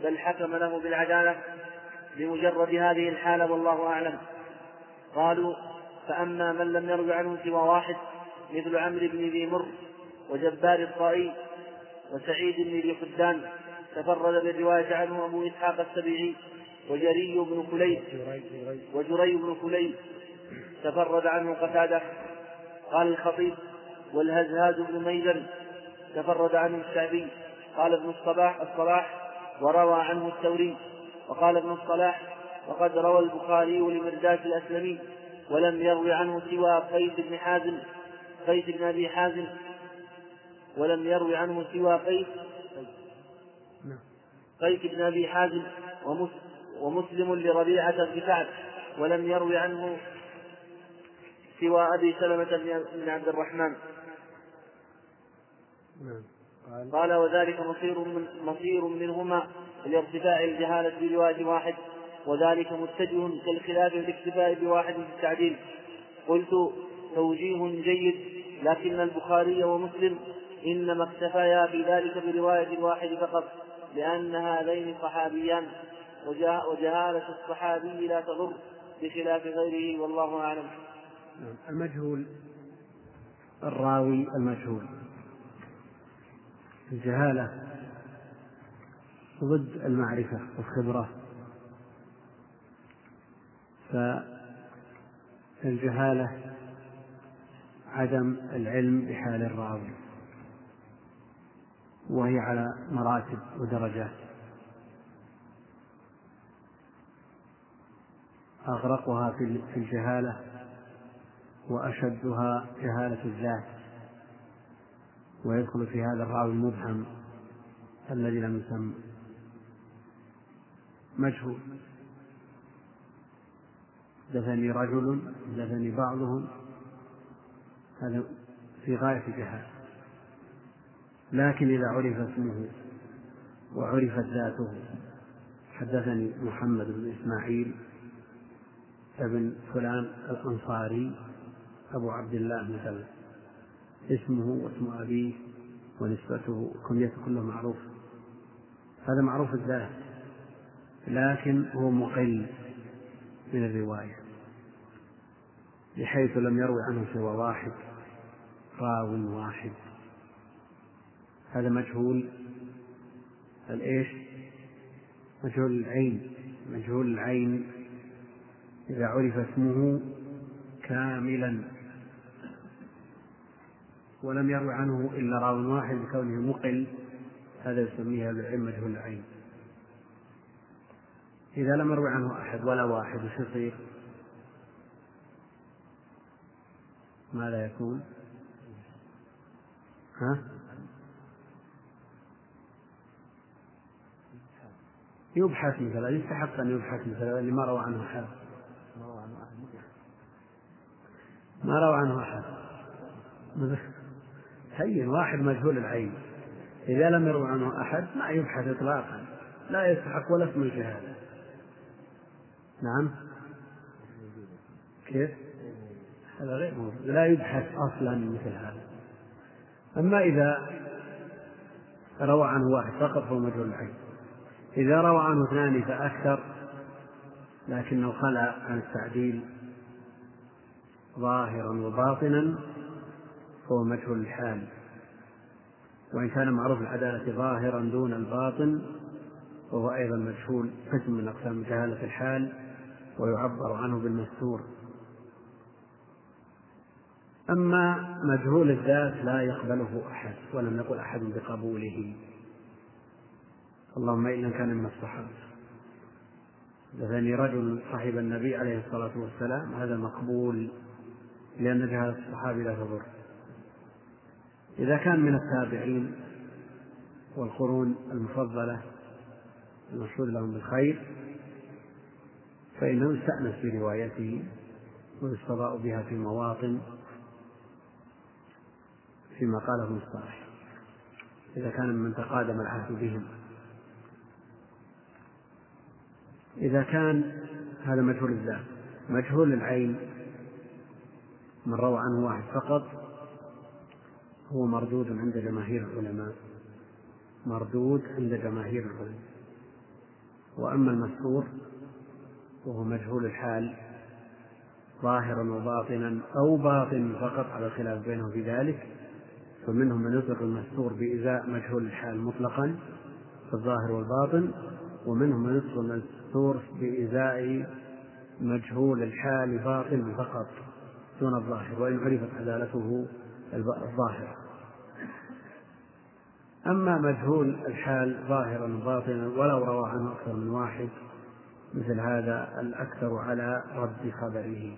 بل حكم له بالعدالة بمجرد هذه الحالة والله أعلم. قالوا فأما من لم يرد عنه سوى واحد مثل عمرو بن ذي مر وجبار الطائي وسعيد بن ذي خدان تفرد بالرواية عنه أبو إسحاق السبيعي وجري بن كليب وجري بن كليب تفرد عنه قتادة. قال الخطيب والهزهاز بن ميزن تفرد عنه الشعبي. قال ابن الصباح الصلاح وروى عنه الثوري وقال ابن الصلاح وقد روى البخاري لمرداس الأسلمي ولم يروي عنه سوى قيس بن حازم. قيس بن أبي حازم ولم يروي عنه سوى قيس قيس بن أبي حازم ومسلم لربيعة بن سعد ولم يروي عنه سوى أبي سلمة بن عبد الرحمن نعم. قال وذلك مصير من مصير منهما لارتفاع الجهالة برواية واحد وذلك متجه كالخلاف في الاكتفاء بواحد في التعديل قلت توجيه جيد لكن البخاري ومسلم إنما اكتفيا في ذلك برواية واحد فقط لأن هذين صحابيان وجهالة الصحابي لا تضر بخلاف غيره والله أعلم. المجهول. الراوي المجهول. الجهالة ضد المعرفة والخبرة. فالجهالة عدم العلم بحال الراوي. وهي على مراتب ودرجات. أغرقها في الجهالة وأشدها جهالة الذات ويدخل في هذا الراوي المبهم الذي لم يسمى. مجهول. دفني رجل دفني بعضهم. هذا في غاية الجهالة. لكن إذا عرف اسمه وعرفت ذاته حدثني محمد بن إسماعيل ابن فلان الأنصاري. أبو عبد الله مثلا. اسمه واسم أبيه ونسبته كنيته كله معروف هذا معروف الذات لكن هو مقل من الرواية بحيث لم يروي عنه سوى واحد راو واحد. هذا مجهول الإيش؟ مجهول العين مجهول العين. إذا عرف اسمه كاملا. ولم يروي عنه إلا راو واحد بكونه مقل هذا يسميه أهل العلم مجهول العين إذا لم يروي عنه أحد ولا واحد وش يصير؟ ماذا يكون؟ ها؟ يبحث مثلا يستحق أن يبحث مثلا اللي ما روى عنه أحد ما روى عنه أحد هين واحد مجهول العين. إذا لم يروى عنه أحد ما يبحث إطلاقا. لا يستحق ولا اسم الشهادة نعم. كيف؟ هذا غير موجود لا يبحث أصلا مثل هذا. أما إذا روى عنه واحد فقط فهو مجهول العين. إذا روى عنه اثنان فأكثر لكنه خلع عن التعديل ظاهرا وباطنا. فهو مجهول الحال. وإن كان معروف العدالة ظاهرا دون الباطن وهو أيضا مجهول قسم من أقسام جهالة الحال ويعبر عنه بالمستور. أما مجهول الذات لا يقبله أحد ولم يقل أحد بقبوله. اللهم إلا كان من الصحابة. دفني رجل صاحب النبي عليه الصلاة والسلام هذا مقبول لأن جهالة الصحابي لا تضر. إذا كان من التابعين والقرون المفضلة المشهود لهم بالخير فإنه يستأنس بروايته ويستضاء بها في مواطن فيما قاله الصالح. إذا كان ممن تقادم العهد بهم. إذا كان هذا مجهول الذات مجهول العين من روى عنه واحد فقط هو مردود عند جماهير العلماء. مردود عند جماهير العلماء. وأما المستور وهو مجهول الحال ظاهرا وباطنا أو باطن فقط على الخلاف بينهم في ذلك. فمنهم من يطلق المستور بإزاء مجهول الحال مطلقا في الظاهر والباطن ومنهم من يطلق المستور بإزاء مجهول الحال باطن فقط دون الظاهر وإن عرفت عدالته الظاهرة. أما مجهول الحال ظاهرا وباطنا ولو روى عنه أكثر من واحد مثل هذا الأكثر على رد خبره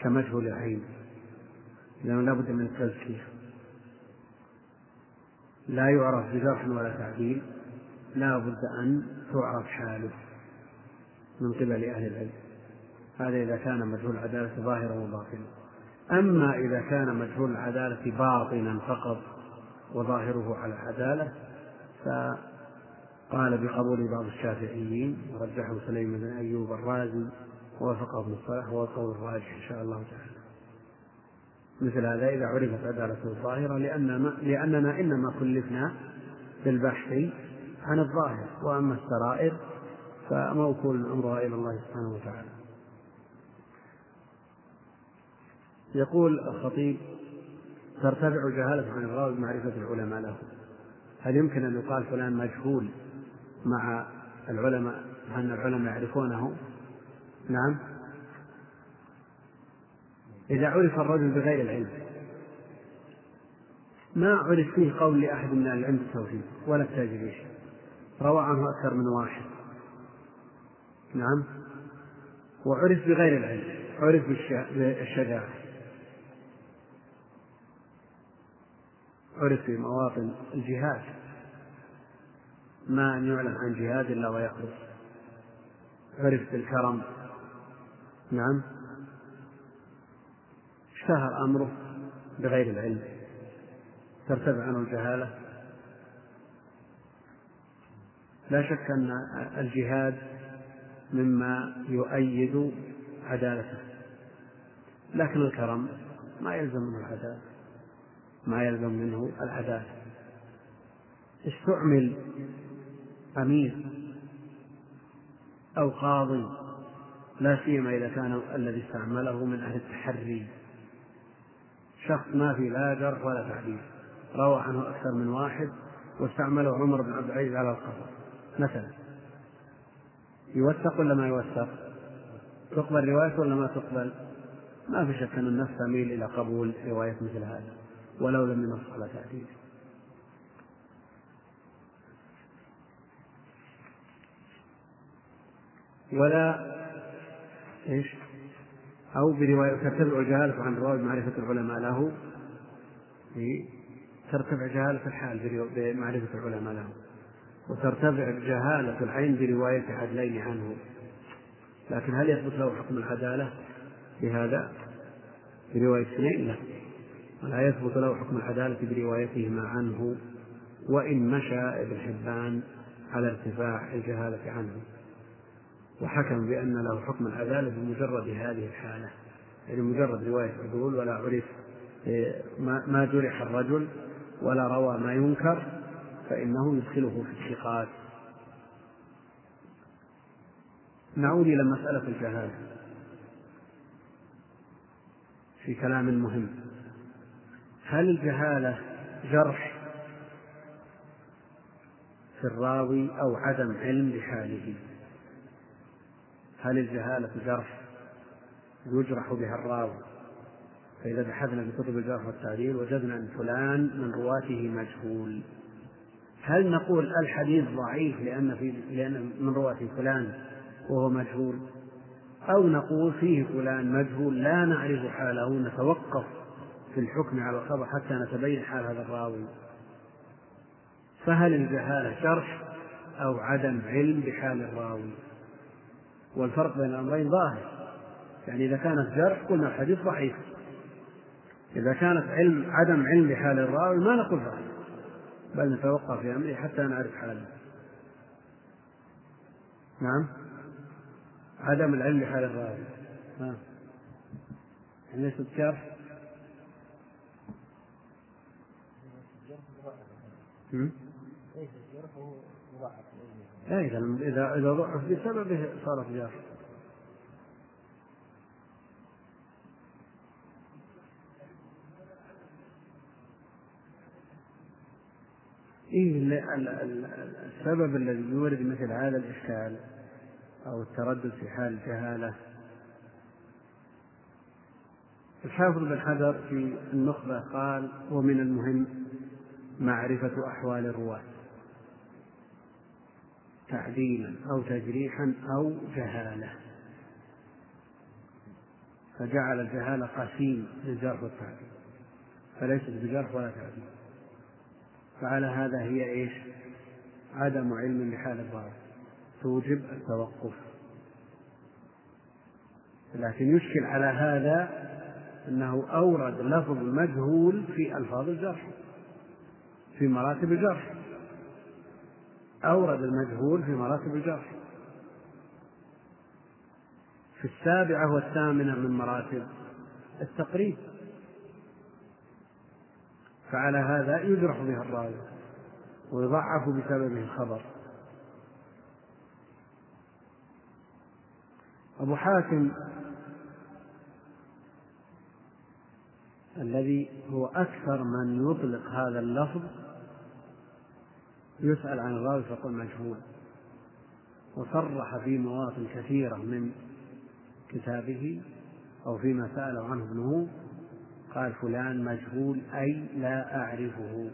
كمجهول العين. لأنه لا بد من التزكية لا يعرف بجرح ولا تعديل. لا بد أن تعرف حاله من قبل أهل العلم. هذا إذا كان مجهول العدالة ظاهرا وباطنا. أما إذا كان مجهول العدالة باطنا فقط وظاهره على العدالة فقال بقبول بعض الشافعيين ورجحه سليم بن أيوب الرازي ووافقه ابن الصلاح وهو القول الراجح إن شاء الله تعالى. مثل هذا إذا عرفت عدالته الظاهرة لأننا, لأننا إنما كلفنا بالبحث عن الظاهر وأما السرائر فموكول أمرها إلى الله سبحانه وتعالى. يقول الخطيب ترتفع جهالة عن الراوي بمعرفة العلماء له. هل يمكن أن يقال فلان مجهول مع العلماء أن العلماء يعرفونه؟ نعم. إذا عرف الرجل بغير العلم. ما عرف فيه قول لأحد من العلم التوحيد ولا التاجريش روى عنه أكثر من واحد. نعم. وعرف بغير العلم. عرف بالشجاعة. عرف في مواطن الجهاد. ما أن يعلن عن جهاد إلا ويخرج. عرف بالكرم. نعم. اشتهر أمره بغير العلم. ترتفع عنه الجهالة. لا شك أن الجهاد مما يؤيد عدالته. لكن الكرم ما يلزم منه العدالة. ما يلزم منه العدالة استعمل أمير أو قاضي لا سيما إذا كان الذي استعمله من أهل التحري. شخص ما في لا جرح ولا تعديل روى عنه أكثر من واحد واستعمله عمر بن عبد العزيز على القصر مثلا. يوثق ولا ما يوثق؟ تقبل روايته ولا ما تقبل؟ ما في شك أن النفس تميل إلى قبول رواية مثل هذا. ولو لم ينص على تعديله ولا إيش؟ أو برواية ترتفع جهالة عن رواية معرفة العلماء له. ترتفع جهالة الحال بمعرفة العلماء له. وترتفع جهالة العين برواية عدلين عنه. لكن هل يثبت له حكم العدالة؟ بهذا برواية اثنين لا ولا يثبت له حكم العدالة بروايتهما عنه وإن مشى ابن حبان على ارتفاع الجهالة عنه. وحكم بأن له حكم العدالة بمجرد هذه الحالة. يعني مجرد رواية عدول ولا عرف إيه، ما جرح الرجل ولا روى ما ينكر فإنه يدخله في الثقات. نعود إلى مسألة الجهالة في كلام مهم. هل الجهالة جرح في الراوي أو عدم علم بحاله هل الجهالة جرح يجرح بها الراوي؟ فإذا بحثنا في كتب الجرح والتعديل وجدنا أن فلان من رواته مجهول. هل نقول الحديث ضعيف لأن في لأن من رواته فلان وهو مجهول؟ أو نقول فيه فلان مجهول لا نعرف حاله نتوقف في الحكم على الخبر حتى نتبين حال هذا الراوي. فهل الجهالة جرح أو عدم علم بحال الراوي؟ والفرق بين الأمرين ظاهر. يعني إذا كانت جرح قلنا الحديث ضعيف. إذا كانت علم عدم علم بحال الراوي ما نقول ضعيف بل نتوقف في أمره حتى نعرف حاله. نعم؟ عدم العلم بحال الراوي. نعم. يعني ليست جرح لا إذا إذا إذا ضعف بسببه صارت جرح إيه السبب الذي يورد مثل هذا الإشكال أو التردد في حال الجهالة الحافظ بن حجر في النخبة قال ومن المهم معرفة أحوال الرواة. تعديلا أو تجريحا أو جهالة. فجعل الجهالة قسيم للجرح والتعديل فليست بجرح ولا تعديل. فعلى هذا هي إيش؟ عدم علم بحال الضرر. توجب التوقف. لكن يشكل على هذا أنه أورد لفظ مجهول في ألفاظ الجرح. في مراتب الجرح. أورد المجهول في مراتب الجرح. في السابعة والثامنة من مراتب التقريب. فعلى هذا يجرح بها الراوي ويضعف بسببه الخبر. أبو حاتم الذي هو أكثر من يطلق هذا اللفظ يسأل عن الراوي فيقول مجهول. وصرح في مواطن كثيرة من كتابه أو فيما سأله عنه ابنه قال فلان مجهول أي لا أعرفه.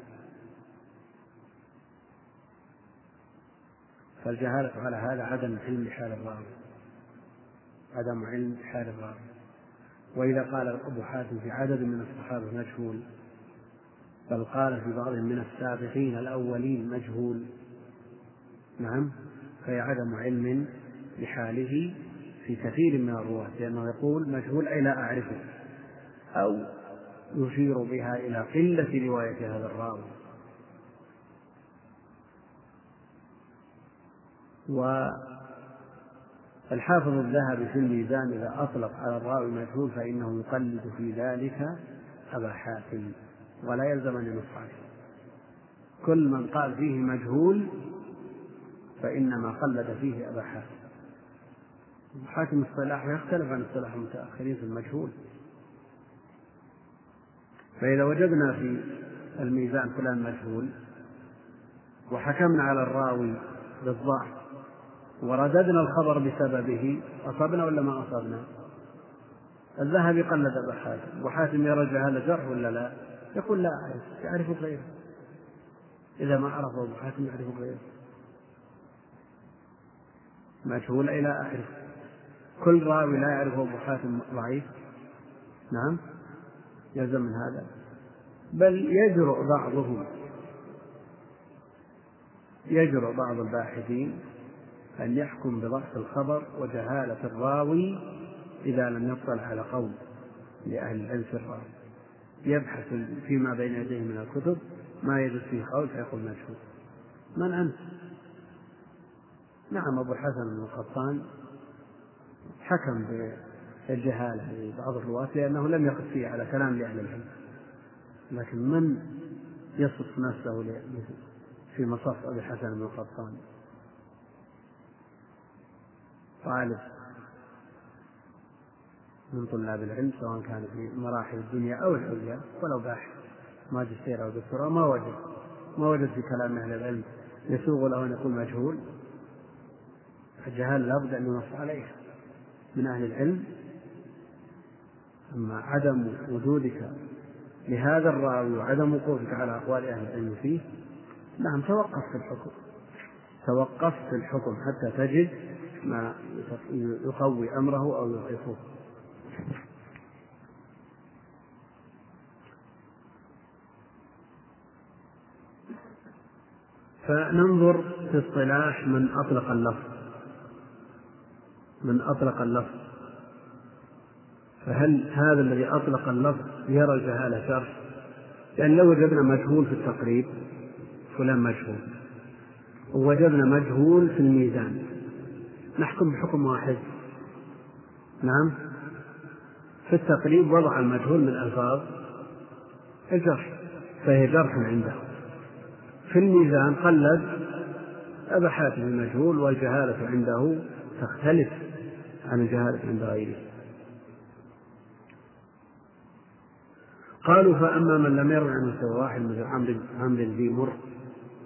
فالجهالة على هذا عدم علم بحال الراوي. عدم علم بحال الراوي. وإذا قال أبو حاتم في عدد من الصحابة مجهول بل قال في بعضهم من السابقين الأولين مجهول. نعم فهي عدم علم بحاله في كثير من الرواة لأنه يقول مجهول أي لا أعرفه أو يشير بها إلى قلة رواية هذا الراوي. الحافظ الذهبي في الميزان إذا أطلق على الراوي مجهول فإنه يقلد في ذلك أبا حاتم. ولا يلزم أن ينص عليه كل من قال فيه مجهول فإنما قلد فيه أبا حاتم حاكم الصلاح يختلف عن اصطلاح المتأخرين في المجهول فإذا وجدنا في الميزان فلان مجهول وحكمنا على الراوي بالضعف ورددنا الخبر بسببه أصبنا ولا ما أصبنا؟ الذهبي قلد أبا حاتم وحاتم يرى جهالة جرح ولا لا؟ يقول لا أعرف يعرف غيره. إذا ما عرفه أبو حاتم يعرف غيره. مجهول إلى آخره. كل راوي لا يعرفه أبو حاتم ضعيف. نعم؟ يلزم من هذا. بل يجرؤ بعضهم. يجرؤ بعض الباحثين أن يحكم بضعف الخبر وجهالة الراوي إذا لم يطلع على قول لأهل العلم في الراوي. يبحث فيما بين يديه من الكتب ما يجد فيه قول فيقول مشهور من أنت؟ نعم أبو الحسن بن القطان حكم بالجهالة لبعض الرواة لأنه لم يقف فيه على كلام لأهل العلم. لكن من يصف نفسه في مصف أبي الحسن بن القطان طالب. من طلاب العلم سواء كان في مراحل الدنيا أو العليا ولو باحث ماجستير أو دكتوراه ما وجد ما وجد في كلام أهل العلم يسوغ له أن يقول مجهول. الجهال لابد أن ينص عليه من أهل العلم. أما عدم وجودك لهذا الراوي وعدم وقوفك على أقوال أهل العلم فيه نعم توقف في الحكم. توقف في الحكم حتى تجد ما يقوي أمره أو يضعفه. فننظر في اصطلاح من أطلق اللفظ. من أطلق اللفظ. فهل هذا الذي أطلق اللفظ يرى الجهالة شرح؟ لأن لو وجدنا مجهول في التقريب فلان مجهول. ووجدنا مجهول في الميزان نحكم بحكم واحد. نعم؟ في التقريب وضع المجهول من ألفاظ الجرح فهي جرح عنده في الميزان قلد أبا حاتم المجهول والجهالة عنده تختلف عن الجهالة عند غيره. قالوا فأما من لم يروي عنه سوى واحد مثل عمرو ذي مر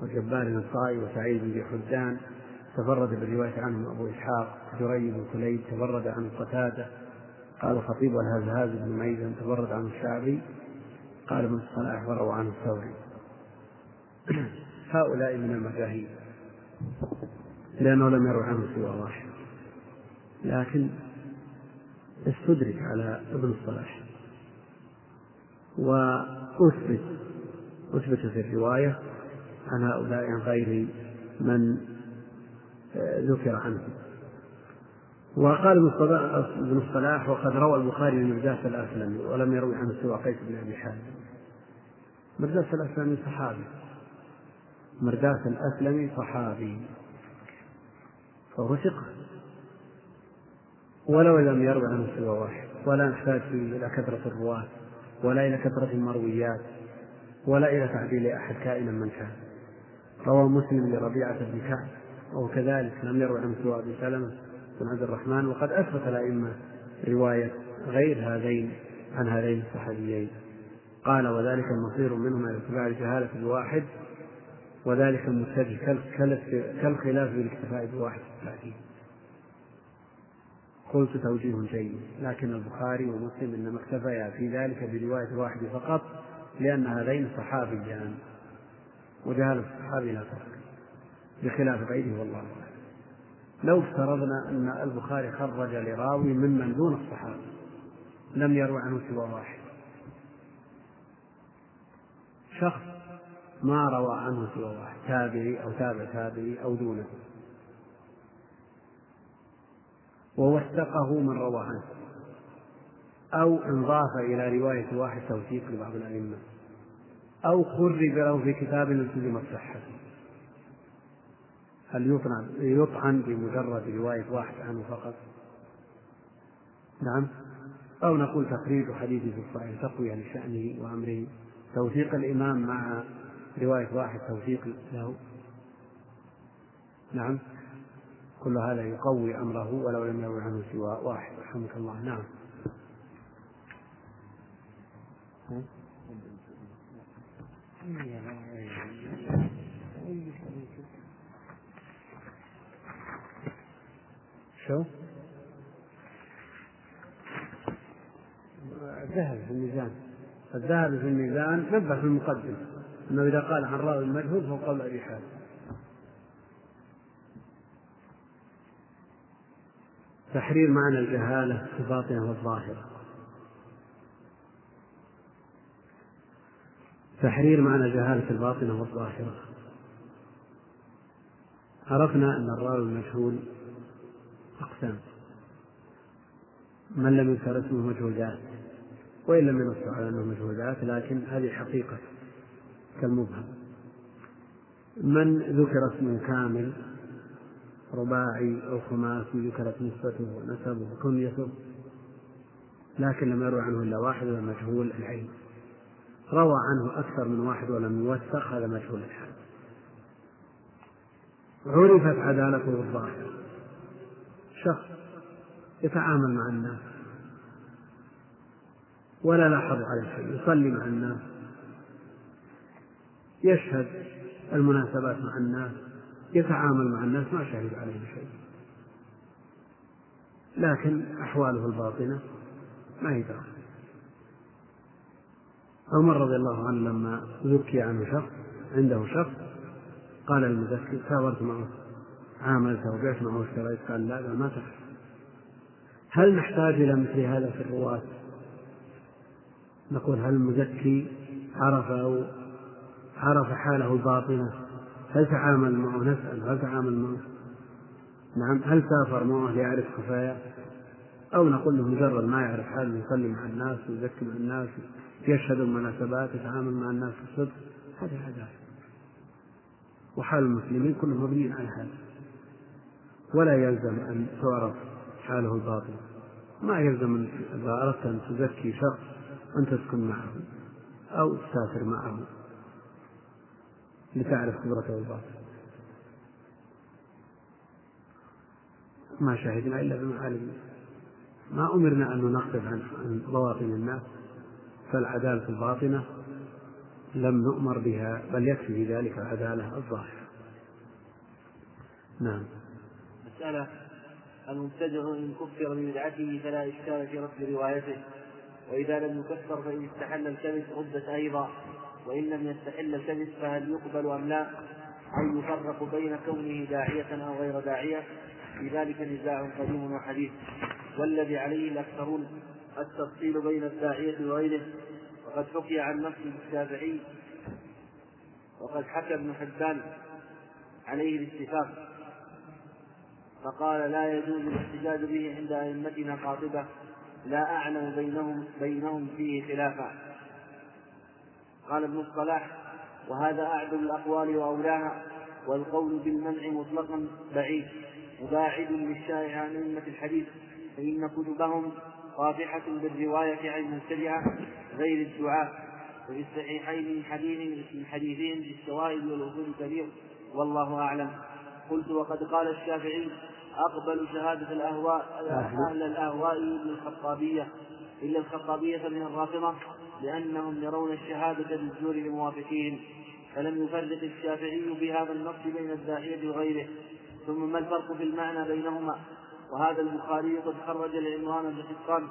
وجبار الصائي وسعيد بن حدان تفرد بالرواية عنه أبو إسحاق جري بن كليب تفرد عنه قتادة قال الخطيب والهزهاز بن ميزن تفرد عنه الشعبي قال ابن الصلاح وروى عنه الثوري. هؤلاء من المجاهيل لأنه لم يروي عنه سوى واحد. لكن استدرك على ابن الصلاح. وأثبت أثبت في الرواية عن هؤلاء عن غير من آه، ذكر عنه. وقال ابن الصلاح وقد روى البخاري من مرداس الأسلمي ولم يروي عنه سوى قيس بن أبي حازم. مرداس الأسلمي صحابي. مرداس الأسلمي صحابي. ثقة ولو لم يروي عنه سوى واحد ولا نحتاج إلى كثرة الرواة ولا إلى كثرة المرويات ولا إلى تعديل أحد كائنا من كان. روى مسلم لربيعة بن كعب وهو كذلك لم يروي عنه سوى أبي سلمة بن عبد الرحمن وقد أثبت الأئمة رواية غير هذين عن هذين الصحابيين. قال وذلك المصير منهم إلى اتباع جهالة الواحد وذلك المتجه كالخلاف بالاكتفاء بواحد التعديل قلت توجيه جيد لكن البخاري ومسلم إنما اكتفيا في ذلك برواية واحد فقط لأن هذين صحابيان وجهاله الصحابي لا فرق بخلاف غيره والله أعلم. لو افترضنا أن البخاري خرج لراوي ممن دون الصحابة لم يروي عنه سوى واحد. شخص ما روى عنه سوى واحد تابعي أو تابع تابعي أو دونه. ووثقه من روى عنه. أو انضاف إلى رواية واحد توثيق لبعض الأئمة. أو خرج له في كتاب التزمت صحته هل يطعن يطعن بمجرد رواية واحد عنه فقط؟ نعم. أو نقول تخريج حديثه في الصحيح تقوية لشأنه وأمره. توثيق الإمام مع رواية واحد توثيق له. نعم. كل هذا يقوي أمره ولو لم يروي عنه سوى واحد. رحمك الله. نعم. شو؟ الذهب في الميزان. الذهب في الميزان نبه في المقدم. أنه إذا قال عن راوي مجهول فهو قول أبي حاتم تحرير معنى الجهالة في الباطنة والظاهرة. تحرير معنى جهاله الباطنة والظاهرة. عرفنا أن الراوي المجهول أقسام. من لم يذكر اسمه مجهول وإن لم ينص على أنه مجهول لكن هذه حقيقة. كالمبهم. من ذكر اسمه كامل؟ رباعي أو خماسي ذكرت نسبته ونسبه وكنيته لكن لم يروى عنه إلا واحد ولا مجهول العين روى عنه أكثر من واحد ولم يوثق هذا مجهول الحال. عرفت عدالته الظاهرة شخص يتعامل مع الناس ولا لاحظ على شيء يصلي مع الناس يشهد المناسبات مع الناس يتعامل مع الناس ما شهد عليه شيء. لكن أحواله الباطنة ما هي عمر رضي الله عنه لما زكي عنه شخص عنده شخص قال المزكي سافرت معه عاملته وبعت معه واشتريت قال لا لا ما تفعل هل نحتاج إلى مثل هذا في الرواة؟ نقول هل المزكي عرف أو عرف حاله الباطنة هل تعامل معه نسأل هل تعامل معه؟ نعم هل سافر معه ليعرف خفاياه أو نقول له مجرد ما يعرف حاله يصلي مع الناس ويزكي مع الناس يشهد المناسبات يتعامل مع الناس بالصدق هذه عادات وحال المسلمين كلهم مبنيين على هذا. ولا يلزم أن تعرف حاله الباطن ما يلزم إذا أردت أن تزكي شخص أن تسكن معه أو تسافر معه. لتعرف قدرته الباطن ما شهدنا إلا بما ما أمرنا أن ننقب عن بواطن الناس فالعدالة الباطنة لم نؤمر بها بل يكفي في ذلك العدالة الظاهرة. نعم. مسألة المبتدع إن كفر ببدعته فلا إشكال في رفض روايته وإذا لم يكفر فإن استحل الكذب ردت أيضا. وإن لم يستحل الكذب فهل يقبل أم لا؟ أو يفرق بين كونه داعية أو غير داعية؟ في ذلك نزاع قديم وحديث. والذي عليه الأكثرون التفصيل بين الداعية وغيره. وقد حكي عن نفس الشافعي. وقد حكى ابن حبان عليه الاتفاق. فقال لا يجوز الاحتجاج به عند أئمتنا قاطبة. لا أعلم بينهم بينهم فيه خلافا. قال ابن الصلاح وهذا أعدل الأقوال وأولاها والقول بالمنع مطلقا بعيد مباعد للشائع عن أئمة الحديث فإن كتبهم قاطعة بالرواية عن المبتدعة غير الدعاء وفي الصحيحين من حديث من حديثين في الشوائب والأصول الكبير والله أعلم. قلت وقد قال الشافعي أقبل شهادة الأهواء أهل الأهواء إلا الخطابية إلا الخطابية من الرافضة. لأنهم يرون الشهادة بالزور لموافقين فلم يفرق الشافعي بهذا النص بين الداعية وغيره. ثم ما الفرق في المعنى بينهما؟ وهذا البخاري قد خرج العمران بن حصان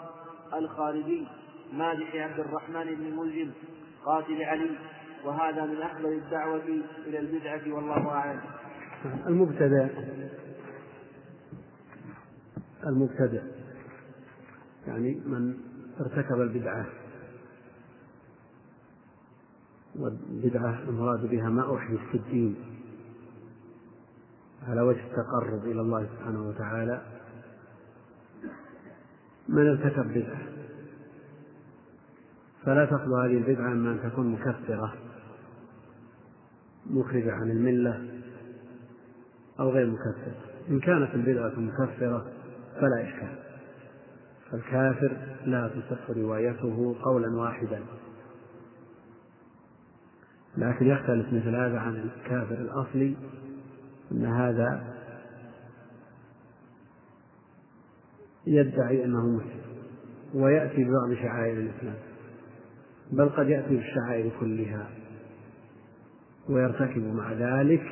الخارجي مالك عبد الرحمن بن ملجم قاتل علي. وهذا من أكبر الدعوة إلى البدعة والله أعلم. المبتدع المبتدع يعني من ارتكب البدعة. والبدعة المراد بها ما أحدث في الدين. على وجه التقرب إلى الله سبحانه وتعالى من ارتكب بدعة. فلا تخلو هذه البدعة من أن تكون مكفرة مخرجة عن الملة أو غير مكفر إن كانت البدعة مكفرة فلا إشكال. فالكافر لا تصح روايته قولا واحدا. لكن يختلف مثل هذا عن الكافر الأصلي أن هذا يدعي أنه مسلم ويأتي ببعض شعائر الإسلام بل قد يأتي بالشعائر كلها ويرتكب مع ذلك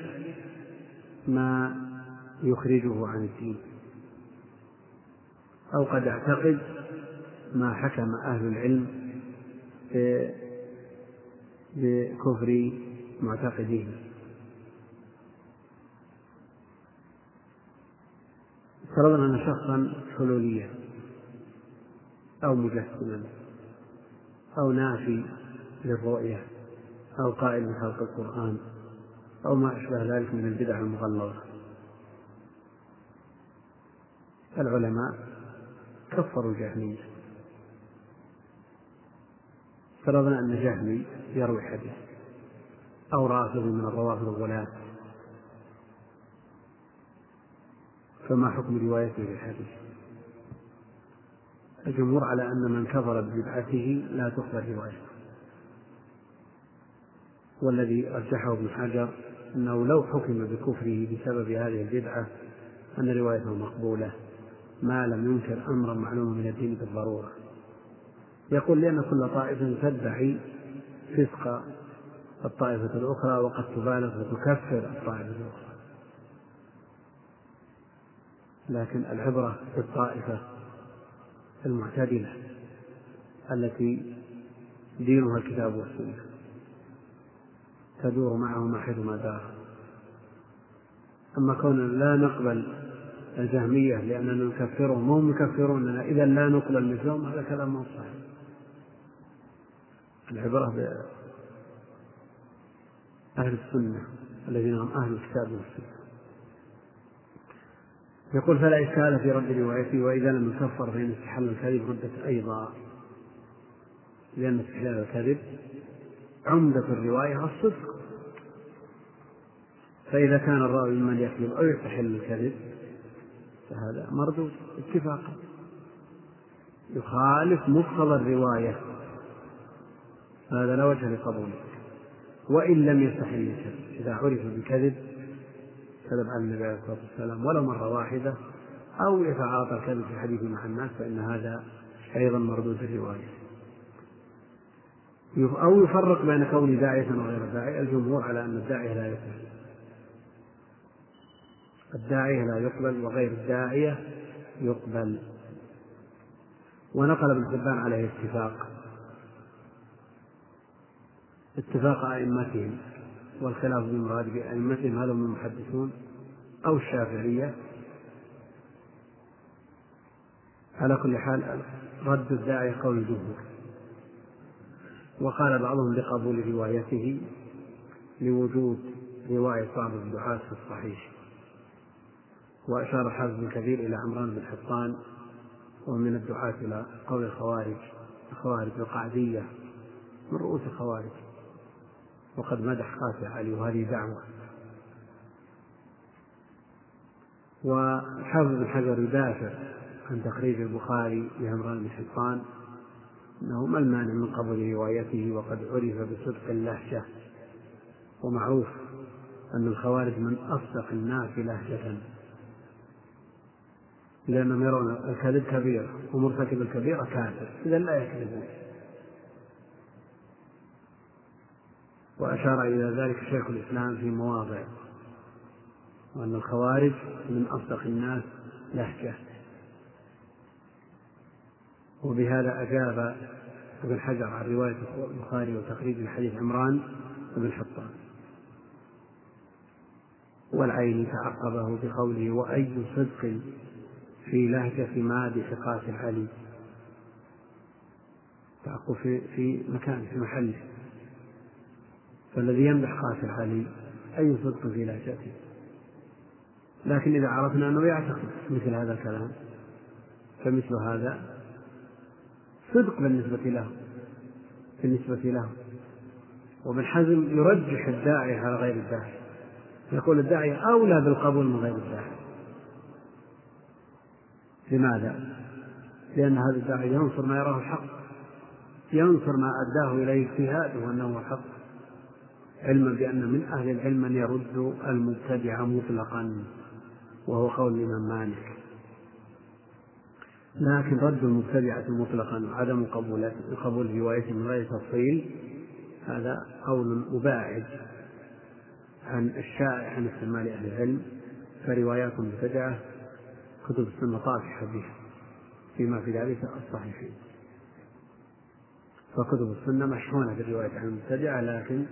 ما يخرجه عن الدين أو قد اعتقد ما حكم أهل العلم بكفر معتقديه فرضنا أن شخصا حلوليا أو مجسما أو نافي للرؤية أو قائل بخلق القرآن أو ما أشبه ذلك من البدع المغلظة. العلماء كفروا الجهمية فرضنا أن جهمي يروي حديث أو رافض من الروافض الغلاة فما حكم روايته للحديث الجمهور على أن من كفر ببدعته لا تقبل روايته. والذي رجحه ابن حجر أنه لو حكم بكفره بسبب هذه البدعة أن روايته مقبولة ما لم ينكر أمرا معلوما من الدين بالضرورة. يقول لأن كل طائفة تدعي فسق الطائفة الأخرى وقد تبالغ وتكفر الطائفة الأخرى. لكن العبرة بالطائفة المعتدلة التي دينها الكتاب والسنة تدور معهم حيثما دار. أما كوننا لا نقبل الجهمية لأننا نكفرهم وهم يكفروننا إذا لا نقبل مثلهم هذا كلام صحيح. العبرة بأهل السنة الذين هم أهل الكتاب والسنة. يقول فلا إشكال في رد روايته وإذا لم يكفر فإن استحل الكذب ردت أيضا لأن استحلال الكذب عمدة الرواية الصدق. فإذا كان الراوي ممن يكذب أو يستحل الكذب فهذا مردود اتفاقا. يخالف مقتضى الرواية. هذا لا وجه لقبوله وإن لم يستحل الكذب إذا عرف بالكذب كذب على النبي عليه الصلاة والسلام ولو مرة واحدة أو يتعاطى الكذب في الحديث مع الناس فإن هذا أيضا مردود الرواية أو يفرق بين كون داعية وغير داعية الجمهور على أن الداعية لا يقبل. الداعية لا يقبل وغير الداعية يقبل. ونقل ابن حبان عليه اتفاق. اتفاق أئمتهم والخلاف بالمراد بأئمتهم هل هم المحدثون أو الشافعية؟ على كل حال رد الداعية قول الجمهور. وقال بعضهم بقبول روايته لوجود رواية بعض الدعاة في الصحيح. وأشار الحافظ بن كثير إلى عمران بن حطان وهو من الدعاة إلى قول الخوارج الخوارج القعدية من رؤوس الخوارج. وقد مدح قاسي علي وهذه دعوة. وحافظ بن حجر يدافع عن تخريج البخاري لعمران بن حطان أنه ما المانع من قبول روايته وقد عرف بصدق اللهجة. ومعروف أن الخوارج من أصدق الناس لهجة. لأنهم يرون الكذب كبير ومرتكب الكبيرة كافر. إذا لا يكذبون. وأشار إلى ذلك شيخ الإسلام في مواضع وأن الخوارج من أصدق الناس لهجة. وبهذا أجاب ابن حجر عن رواية البخاري وتخريج الحديث عمران بن حطان والعين تعقبه بقوله وأي صدق في لهجة مادح قاسم علي تعقب في في مكان في محله. فالذي يمدح قاسم علي أي صدق في لهجته لكن إذا عرفنا أنه يعتقد مثل هذا الكلام فمثل هذا صدق بالنسبة له بالنسبة له. وابن حزم يرجح الداعي على غير الداعي. يقول الداعية أولى بالقبول من غير الداعية لماذا؟ لأن هذا الداعي ينصر ما يراه الحق. ينصر ما أداه إليه اجتهاده أنه حق. علما بأن من أهل العلم من يرد المبتدع مطلقا وهو قول الإمام مالك. لكن رد المبتدعة مطلقا وعدم قبول قبول روايته من غير تفصيل هذا قول مباعد عن الشائع عن استعمال أهل العلم فروايات المبتدعة كتب السنة طافحة بها فيما في ذلك الصحيحين. فكتب السنة مشحونة بالرواية عن المبتدعة لكن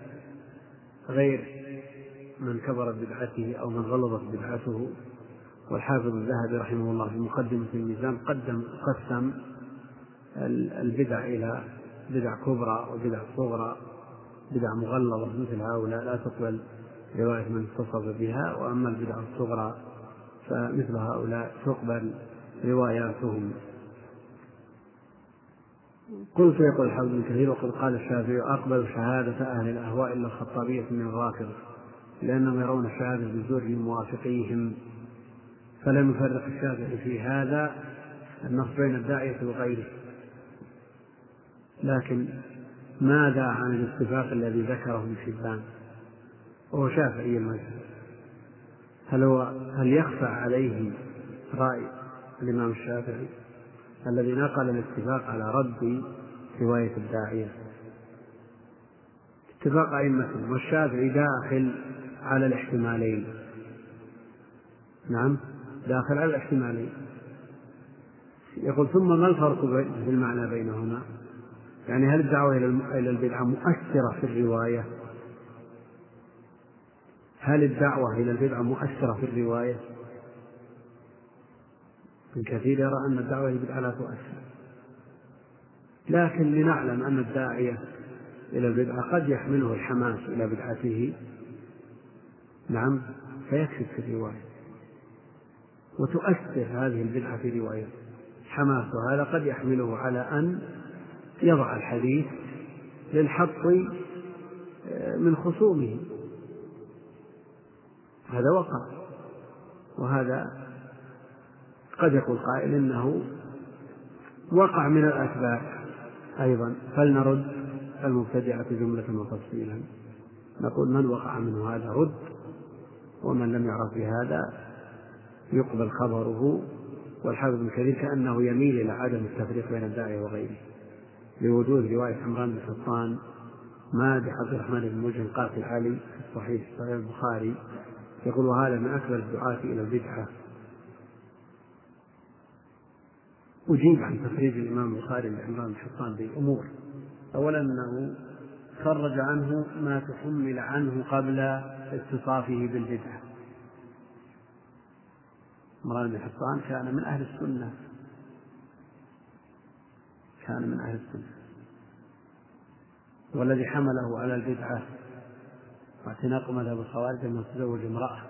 غير من كبرت بدعته أو من غلظت بدعته. والحافظ الذهبي رحمه الله في مقدمة الميزان قدم قسم البدع إلى بدع كبرى وبدع صغرى بدع مغلظة مثل هؤلاء لا تقبل رواية من اتصف بها وأما البدع الصغرى فمثل هؤلاء تقبل رواياتهم. قلت يقول بن كثير وقد قال الشافعي أقبل شهادة أهل الأهواء إلا الخطابية من الرافضة لأنهم يرون الشهادة بالزور لموافقيهم. فلم يفرق الشافعي في هذا النص بين الداعية وغيره. لكن ماذا عن الاتفاق الذي ذكره ابن حبان وهو شافعي المذهب. هل هو هل يخفى عليه رأي الإمام الشافعي؟ الذي نقل الاتفاق على رد رواية الداعية. اتفاق أئمة والشافعي داخل على الاحتمالين. نعم داخل على الاحتمالين. يقول ثم ما الفرق في المعنى بينهما؟ يعني هل الدعوة إلى البدعة مؤثرة في الرواية؟ هل الدعوة إلى البدعة مؤثرة في الرواية؟ ابن كثير يرى أن الدعوة البدعة لا تؤثر لكن لنعلم أن الداعية إلى البدعة قد يحمله الحماس إلى بدعته. نعم فيكشف في الرواية. وتؤثر هذه البدعة في روايته حماس وهذا قد يحمله على أن يضع الحديث للحط آه، من خصومه. هذا وقع. وهذا قد يقول قائل إنه وقع من الأتباع أيضا. فلنرد المبتدعة جملة وتفصيلا نقول من وقع منه هذا رد ومن لم يعرف بهذا يقبل خبره. والحافظ ابن كثير كأنه يميل إلى عدم التفريق بين الداعية وغيره. لوجود رواية عمران بن حطان مادح عبد الرحمن بن مجن قاتل علي في صحيح البخاري يقول وهذا من أكبر الدعاة إلى البدعة. أجيب عن تخريج الإمام البخاري لعمران بن حطان بأمور أولا أنه خرج عنه ما تحمل عنه قبل اتصافه بالبدعة. عمران بن حطان كان من أهل السنة. كان من أهل السنة. والذي حمله على البدعة. واعتناق مذهب الخوارج أنه تزوج امرأة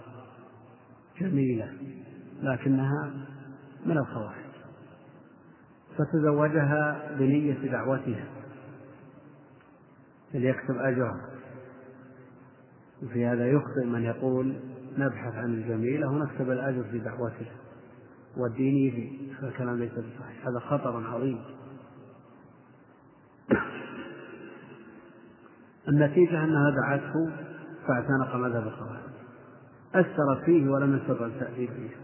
جميلة لكنها من الخوارج. فتزوجها بنية دعوتها. ليكتب أجرها. وفي هذا يخطئ من يقول نبحث عن الجميلة ونكتب الأجر في دعوته. والدين فيه فالكلام ليس بصحيح. هذا خطر عظيم. النتيجة أنها دعته فاعتنق مذهب الخوارج أثرت فيه ولم يستطع التأثير فيه.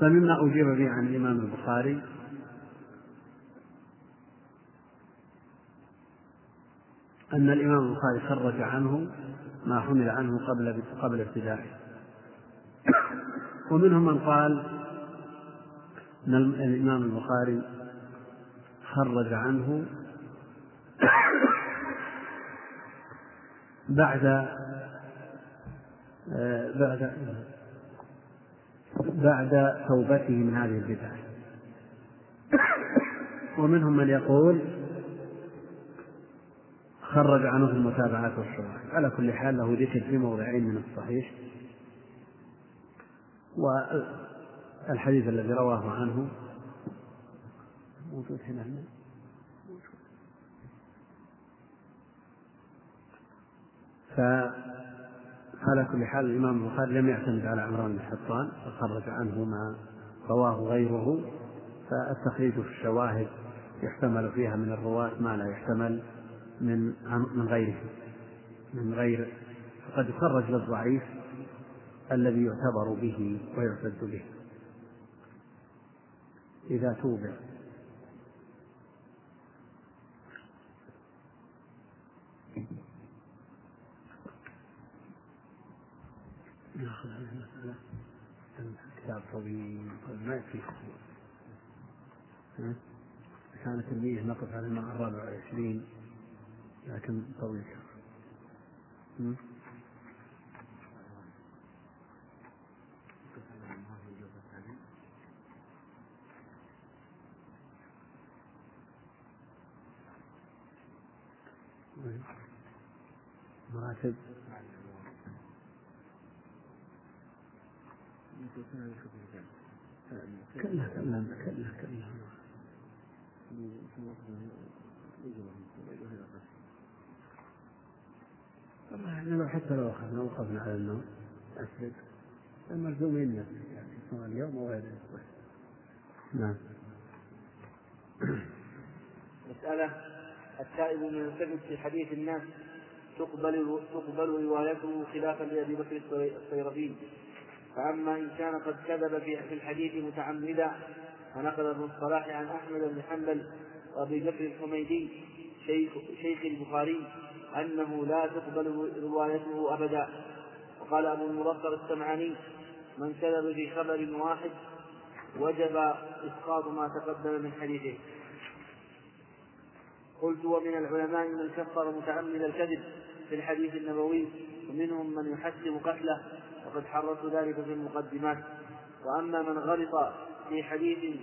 فمما أجيب به عن الإمام البخاري أن الإمام البخاري خرج عنه ما حمل عنه قبل قبل ابتدائه. ومنهم من قال أن الإمام البخاري خرج عنه بعد بعد بعد توبته من هذه البدع ومنهم من يقول خرج عنه في المتابعات والشواهد على كل حال له ذكر في موضعين من الصحيح. والحديث الذي رواه عنه موجود هنا. فعلى كل حال الإمام البخاري لم يعتمد على عمران بن حطان وخرج عنه ما رواه غيره فالتخريج في الشواهد يحتمل فيها من الرواة ما لا يحتمل من من غيره من غير فقد يخرج للضعيف الذي يعتبر به ويعتد به. إذا توبع. ناخذ هذه المسألة كتاب طويل ما يكفي كانت النية نقف على الماء الرابع والعشرين لكن طويل مراتب كلا كلا كلا كلا حتى لو أخذنا وقفنا على النوم أسرد الملزومين يعني سواء اليوم أو غير نعم مسألة التائب من الكذب في حديث الناس تقبل تقبل روايته خلافا لأبي بكر الصيرفي. فأما إن كان قد كذب في الحديث متعمدا فنقل ابن الصلاح عن أحمد بن حنبل وأبي بكر الحميدي شيخ, شيخ البخاري أنه لا تقبل روايته أبدا. وقال أبو المظفر السمعاني من كذب في خبر واحد وجب إسقاط ما تقدم من حديثه. قلت ومن العلماء من كفر متعمد الكذب في الحديث النبوي ومنهم من يحسب قتله وقد حررت ذلك في المقدمات. وأما من غلط في حديث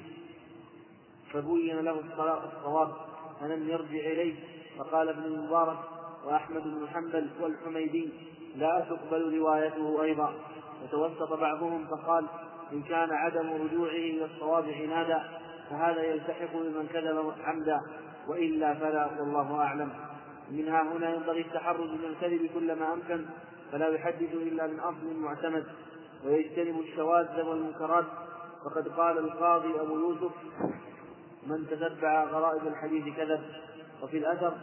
فبين له الصواب فلم يرجع إليه فقال ابن المبارك وأحمد بن حنبل والحميدي لا تقبل روايته أيضا. وتوسط بعضهم فقال إن كان عدم رجوعه إلى الصواب عنادا فهذا يلتحق بمن كذب عمدا وإلا فلا والله أعلم. منها هنا ينبغي التحرز من الكذب كلما أمكن فلا يحدث إلا من أصل معتمد ويجتنب الشواذ والمنكرات. فقد قال القاضي أبو يوسف من تتبع غرائب الحديث كذب وفي الأثر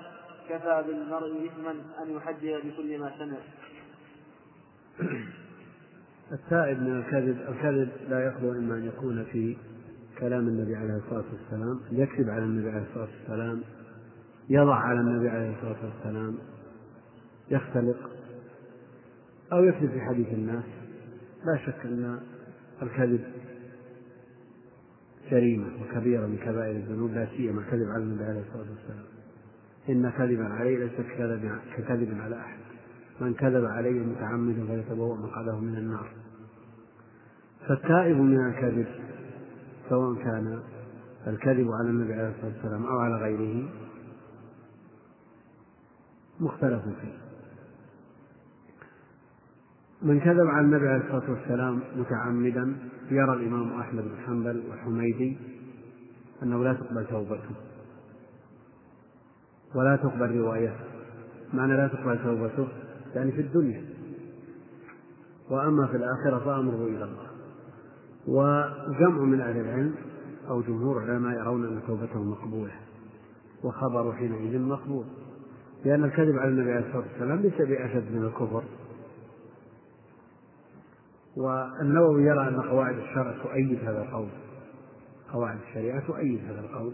كفى بالمرء إثما أن يحدث بكل ما سمع. التائب من الكذب الكذب لا يخلو إما أن يكون في كلام النبي عليه الصلاة والسلام يكذب على النبي عليه الصلاة والسلام يضع على النبي عليه الصلاة والسلام يختلق أو يكذب في حديث الناس لا شك أن الكذب جريمة وكبيرة من كبائر الذنوب لا سيما الكذب على النبي عليه الصلاة والسلام. إن كذبا علي ليس ككذب على أحد. من كذب علي متعمدا فيتبوأ مقعده من النار. فالتائب من الكذب سواء كان الكذب على النبي عليه الصلاة والسلام أو على غيره مختلف فيه. من كذب على النبي عليه الصلاة والسلام متعمدا يرى الإمام أحمد بن حنبل والحميدي أنه لا تقبل توبته. ولا تقبل روايته. معنى لا تقبل توبته يعني في الدنيا. وأما في الآخرة فأمره إلى الله. وجمع من أهل العلم أو جمهور العلماء يرون أن توبته مقبولة. وخبره حينئذ مقبول. لأن الكذب على النبي عليه الصلاة والسلام ليس بأشد من الكفر. والنووي يرى أن قواعد الشرع تؤيد هذا القول. قواعد الشريعة تؤيد هذا القول.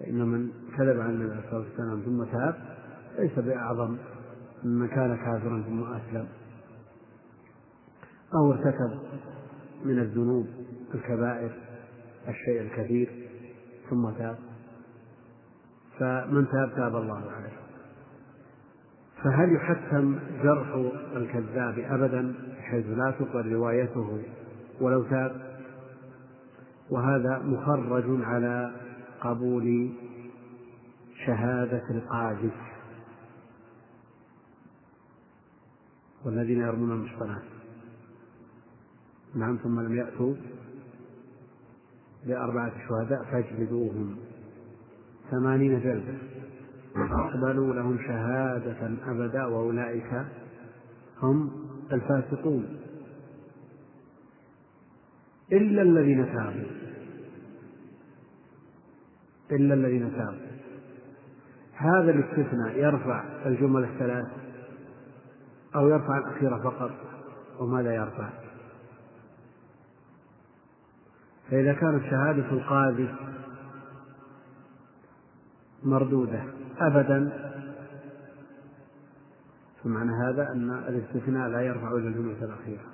فإن من كذب على النبي عليه الصلاة والسلام ثم تاب ليس بأعظم ممن كان كافرا ثم أسلم. أو ارتكب من الذنوب الكبائر الشيء الكثير ثم تاب. فمن تاب تاب الله عليه. فهل يحتم جرح الكذاب أبدا؟ بحيث لا تقبل روايته ولو تاب. وهذا مخرج على قبول شهادة القاذف والذين يرمون المحصنات نعم ثم لم يأتوا بأربعة شهداء فاجلدوهم. ثمانين جلدة يقبلوا لهم شهادة أبدا وأولئك هم الفاسقون. إلا الذين تابوا. إلا الذين تابوا. هذا الاستثناء يرفع الجمل الثلاث أو يرفع الأخيرة فقط وماذا يرفع؟ فإذا كانت شهادة القاضي مردودة أبدا فمعنى هذا أن الاستثناء لا يرفع إلى الجملة الأخيرة.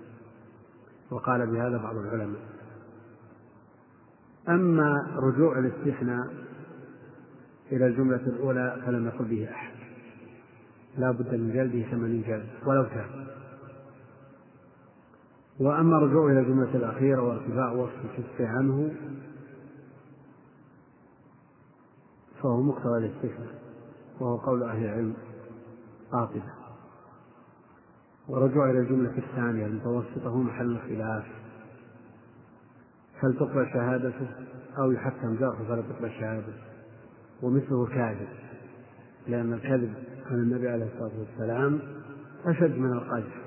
وقال بهذا بعض العلماء. أما رجوع الاستثناء إلى الجملة الأولى فلم يقل به أحد. لا بد من جلده ثمانين جلد ولو كان. وأما الرجوع إلى الجملة الأخيرة وارتفاع وصف الكف عنه فهو مقتضى الاستثناء وهو قول أهل العلم قاطبة ورجوع إلى الجملة الثانية المتوسطة هو محل الخلاف هل تقبل شهادته؟ أو يحكم جرحه فلا تقبل شهادته. ومثله كاذب لأن الكذب عن النبي عليه الصلاة والسلام أشد من القذف.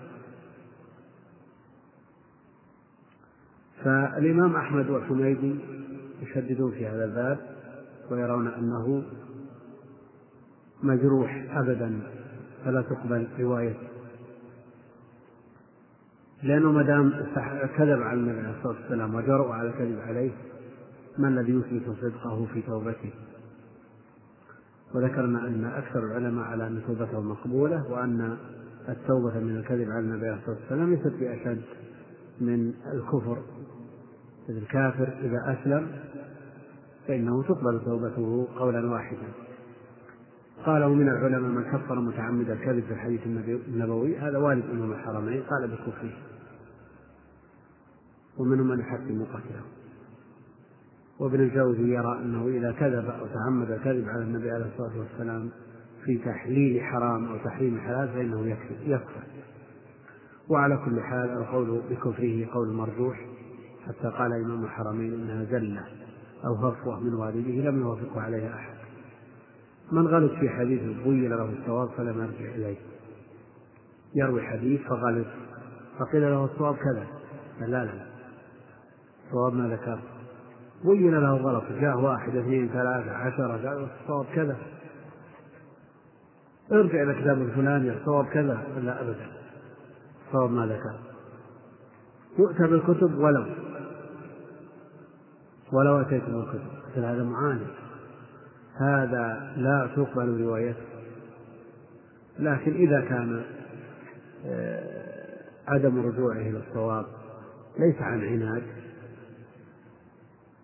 فالإمام أحمد والحميدي يشددون في هذا الباب ويرون أنه مجروح أبدا فلا تقبل روايته لأنه ما دام كذب على النبي عليه الصلاة والسلام وجرؤ على الكذب عليه ما الذي يثبت صدقه في توبته؟ وذكرنا أن أكثر العلماء على أن توبته مقبولة وأن التوبة من الكذب على النبي عليه الصلاة والسلام ليست بأشد من الكفر. إذ الكافر إذا أسلم فإنه تقبل توبته قولا واحدا. قال ومن العلماء من كفر متعمد الكذب في الحديث النبوي هذا والد إمام الحرمين قال بكفره ومنهم من يحكم قتله. وابن الجوزي يرى أنه إذا كذب أو تعمد الكذب على النبي عليه الصلاة والسلام في تحليل حرام أو تحريم حلال فإنه يكفر يكفر. وعلى كل حال القول بكفره قول مرجوح حتى قال إمام الحرمين إنها زلة أو هفوة من والده لم يوافقه عليها أحد. من غلط في حديث بين له الصواب فلم يرجع إليه. يروي حديث فغلط فقيل له الصواب كذا. قال لا لا الصواب ما ذكر. بين له غلط. جاء واحد اثنين ثلاثة عشرة قال الصواب كذا. ارجع إلى كتاب الفلاني الصواب كذا. لا أبدا. الصواب ما ذكر. يؤتى بالكتب ولو. ولو أتيتم الكتب مثل هذا معاند هذا لا تقبل روايته. لكن إذا كان آه، عدم رجوعه إلى الصواب ليس عن عناد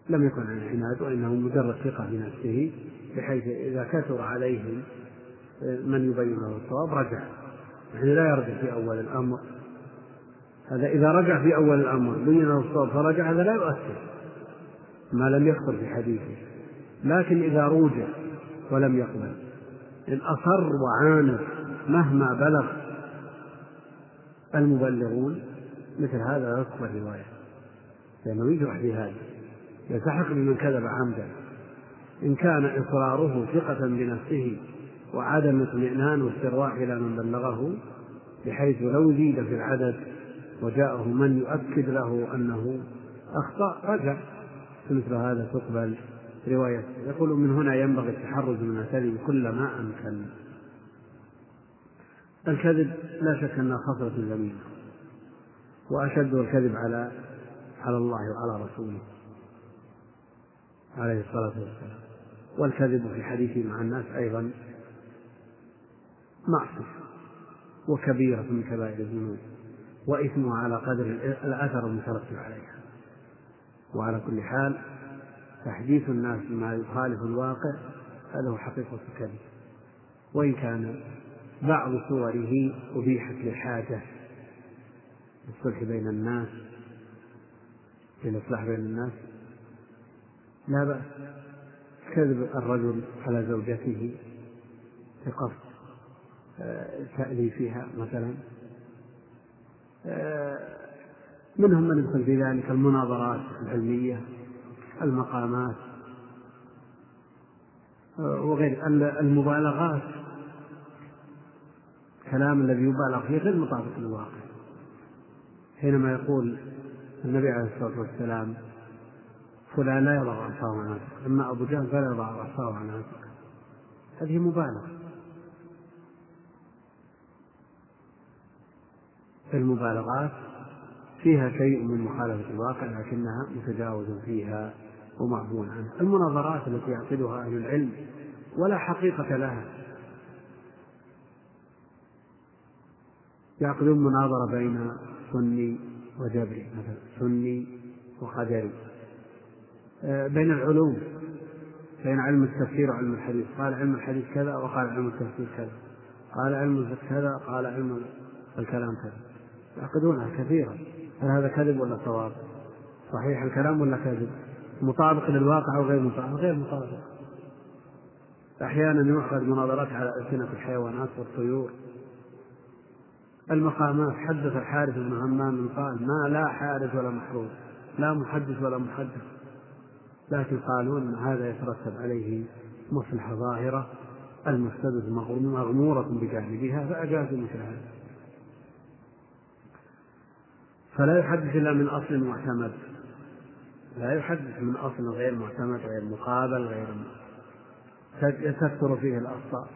لم يكن عن عناد وإنه مجرد ثقة بنفسه بحيث إذا كثر عليهم آه، من يبين له الصواب رجع. يعني لا يرجع في أول الأمر. هذا إذا رجع في أول الأمر بين له الصواب فرجع هذا لا يؤثر. ما لم يخطر في حديثه. لكن إذا روج ولم يقبل. إن أصر وعاند مهما بلغ المبلغون مثل هذا لا تقبل رواية. لأنه يجرح في هذا. يلتحق بمن كذب عمدا. إن كان إصراره ثقة بنفسه وعدم اطمئنان واسترواح إلى من بلغه بحيث لو زيد في العدد وجاءه من يؤكد له أنه أخطأ رجع. مثل هذا تقبل. رواية. يقول من هنا ينبغي التحرز من الكذب كلما أمكن الكذب لا شك أنها خصلة ذميمة وأشد الكذب على على الله وعلى رسوله. عليه الصلاة والسلام. والكذب في حديثه مع الناس أيضا معصية وكبيرة من كبائر الذنوب. وإثمها على قدر الأثر المترتب عليها. وعلى كل حال تحديث الناس بما يخالف الواقع هذا هو حقيقة الكذب. وإن كان بعض صوره أبيحت لحاجة للصلح بين الناس للإصلاح بين الناس لا بأس. كذب الرجل على زوجته بقصد آه، تأليفها مثلا. آه، منهم من يدخل في ذلك المناظرات العلمية. المقامات وغير المبالغات. الكلام الذي يبالغ فيه غير مطابق للواقع. حينما يقول النبي عليه الصلاة والسلام فلان لا يضع عصاه عن عاتق أما أبو جهل فلا يضع عصاه عن عاتق هذه مبالغة. المبالغات فيها شيء من مخالفة الواقع لكنها متجاوز فيها ومعفو عنها المناظرات التي يعقدها أهل العلم ولا حقيقة لها. يعقدون مناظرة بين سني وجبري مثلا سني وقدري آه، بين العلوم بين علم التفسير وعلم الحديث. قال علم الحديث كذا وقال علم التفسير كذا. قال علم كذا قال علم الكلام كذا. يعقدونها كثيرا. هل هذا كذب ولا صواب؟ صحيح الكلام ولا كذب؟ مطابق للواقع أو غير مطابق؟ غير مطابق. أحيانا يعقد مناظرات على ألسنة الحيوانات والطيور. المقامات حدث الحارث بن همام قال ما لا حارث ولا محروس لا محدث ولا محدث. لكن قالوا إن هذا يترتب عليه مصلحة ظاهرة المفسدة مغمورة بجانبها فأجازوا مثل هذا فلا يحدث إلا من أصل معتمد. لا يحدث من أصل غير معتمد غير مقابل غير تكثر فيه الأخطاء.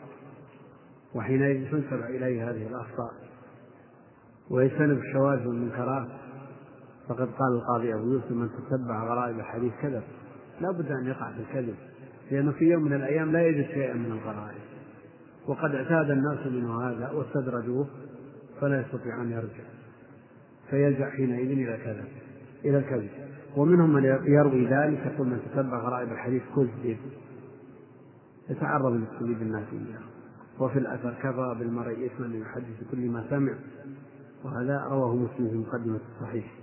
وحينئذ تنسب إليه هذه الأخطاء. ويجتنب الشواذ والمنكرات. فقد قال القاضي أبو يوسف من تتبع غرائب الحديث كذب. لا بد أن يقع في الكذب لأنه في يوم من الأيام لا يجد شيئا من الغرائب. وقد اعتاد الناس منه هذا واستدرجوه فلا يستطيع أن يرجع. فيلجأ حينئذ إلى كذا إلى الكذب. ومنهم من يروي ذلك يقول من تتبع غرائب الحديث كذب يتعرض للتكذيب الناس إياه وفي الأثر كفى بالمرء إثما أن يحدث بكل ما سمع. وهذا رواه مسلم في مقدمة الصحيح.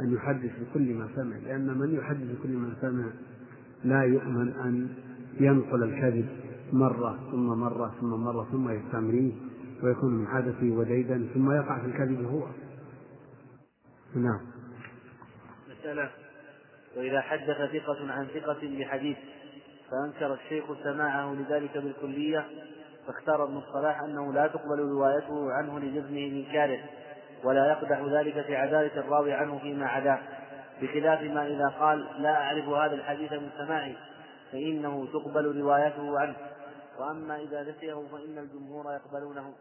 أن يحدث بكل ما سمع. لأن من يحدث بكل ما سمع لا يؤمن أن ينقل الكذب مرة ثم مرة ثم مرة ثم يستمريه ويكون من عادته وديدا ثم يقع في الكذب هو. نعم. مسألة وإذا حدث ثقة عن ثقة بحديث فأنكر الشيخ سماعه لذلك بالكلية فاختار ابن الصلاح أنه لا تقبل روايته عنه لجزمه بإنكاره ولا يقدح ذلك في عدالة الراوي عنه فيما عداه بخلاف ما إذا قال لا أعرف هذا الحديث من سماعي فإنه تقبل روايته عنه. وأما إذا نسيه فإن الجمهور يقبلونه.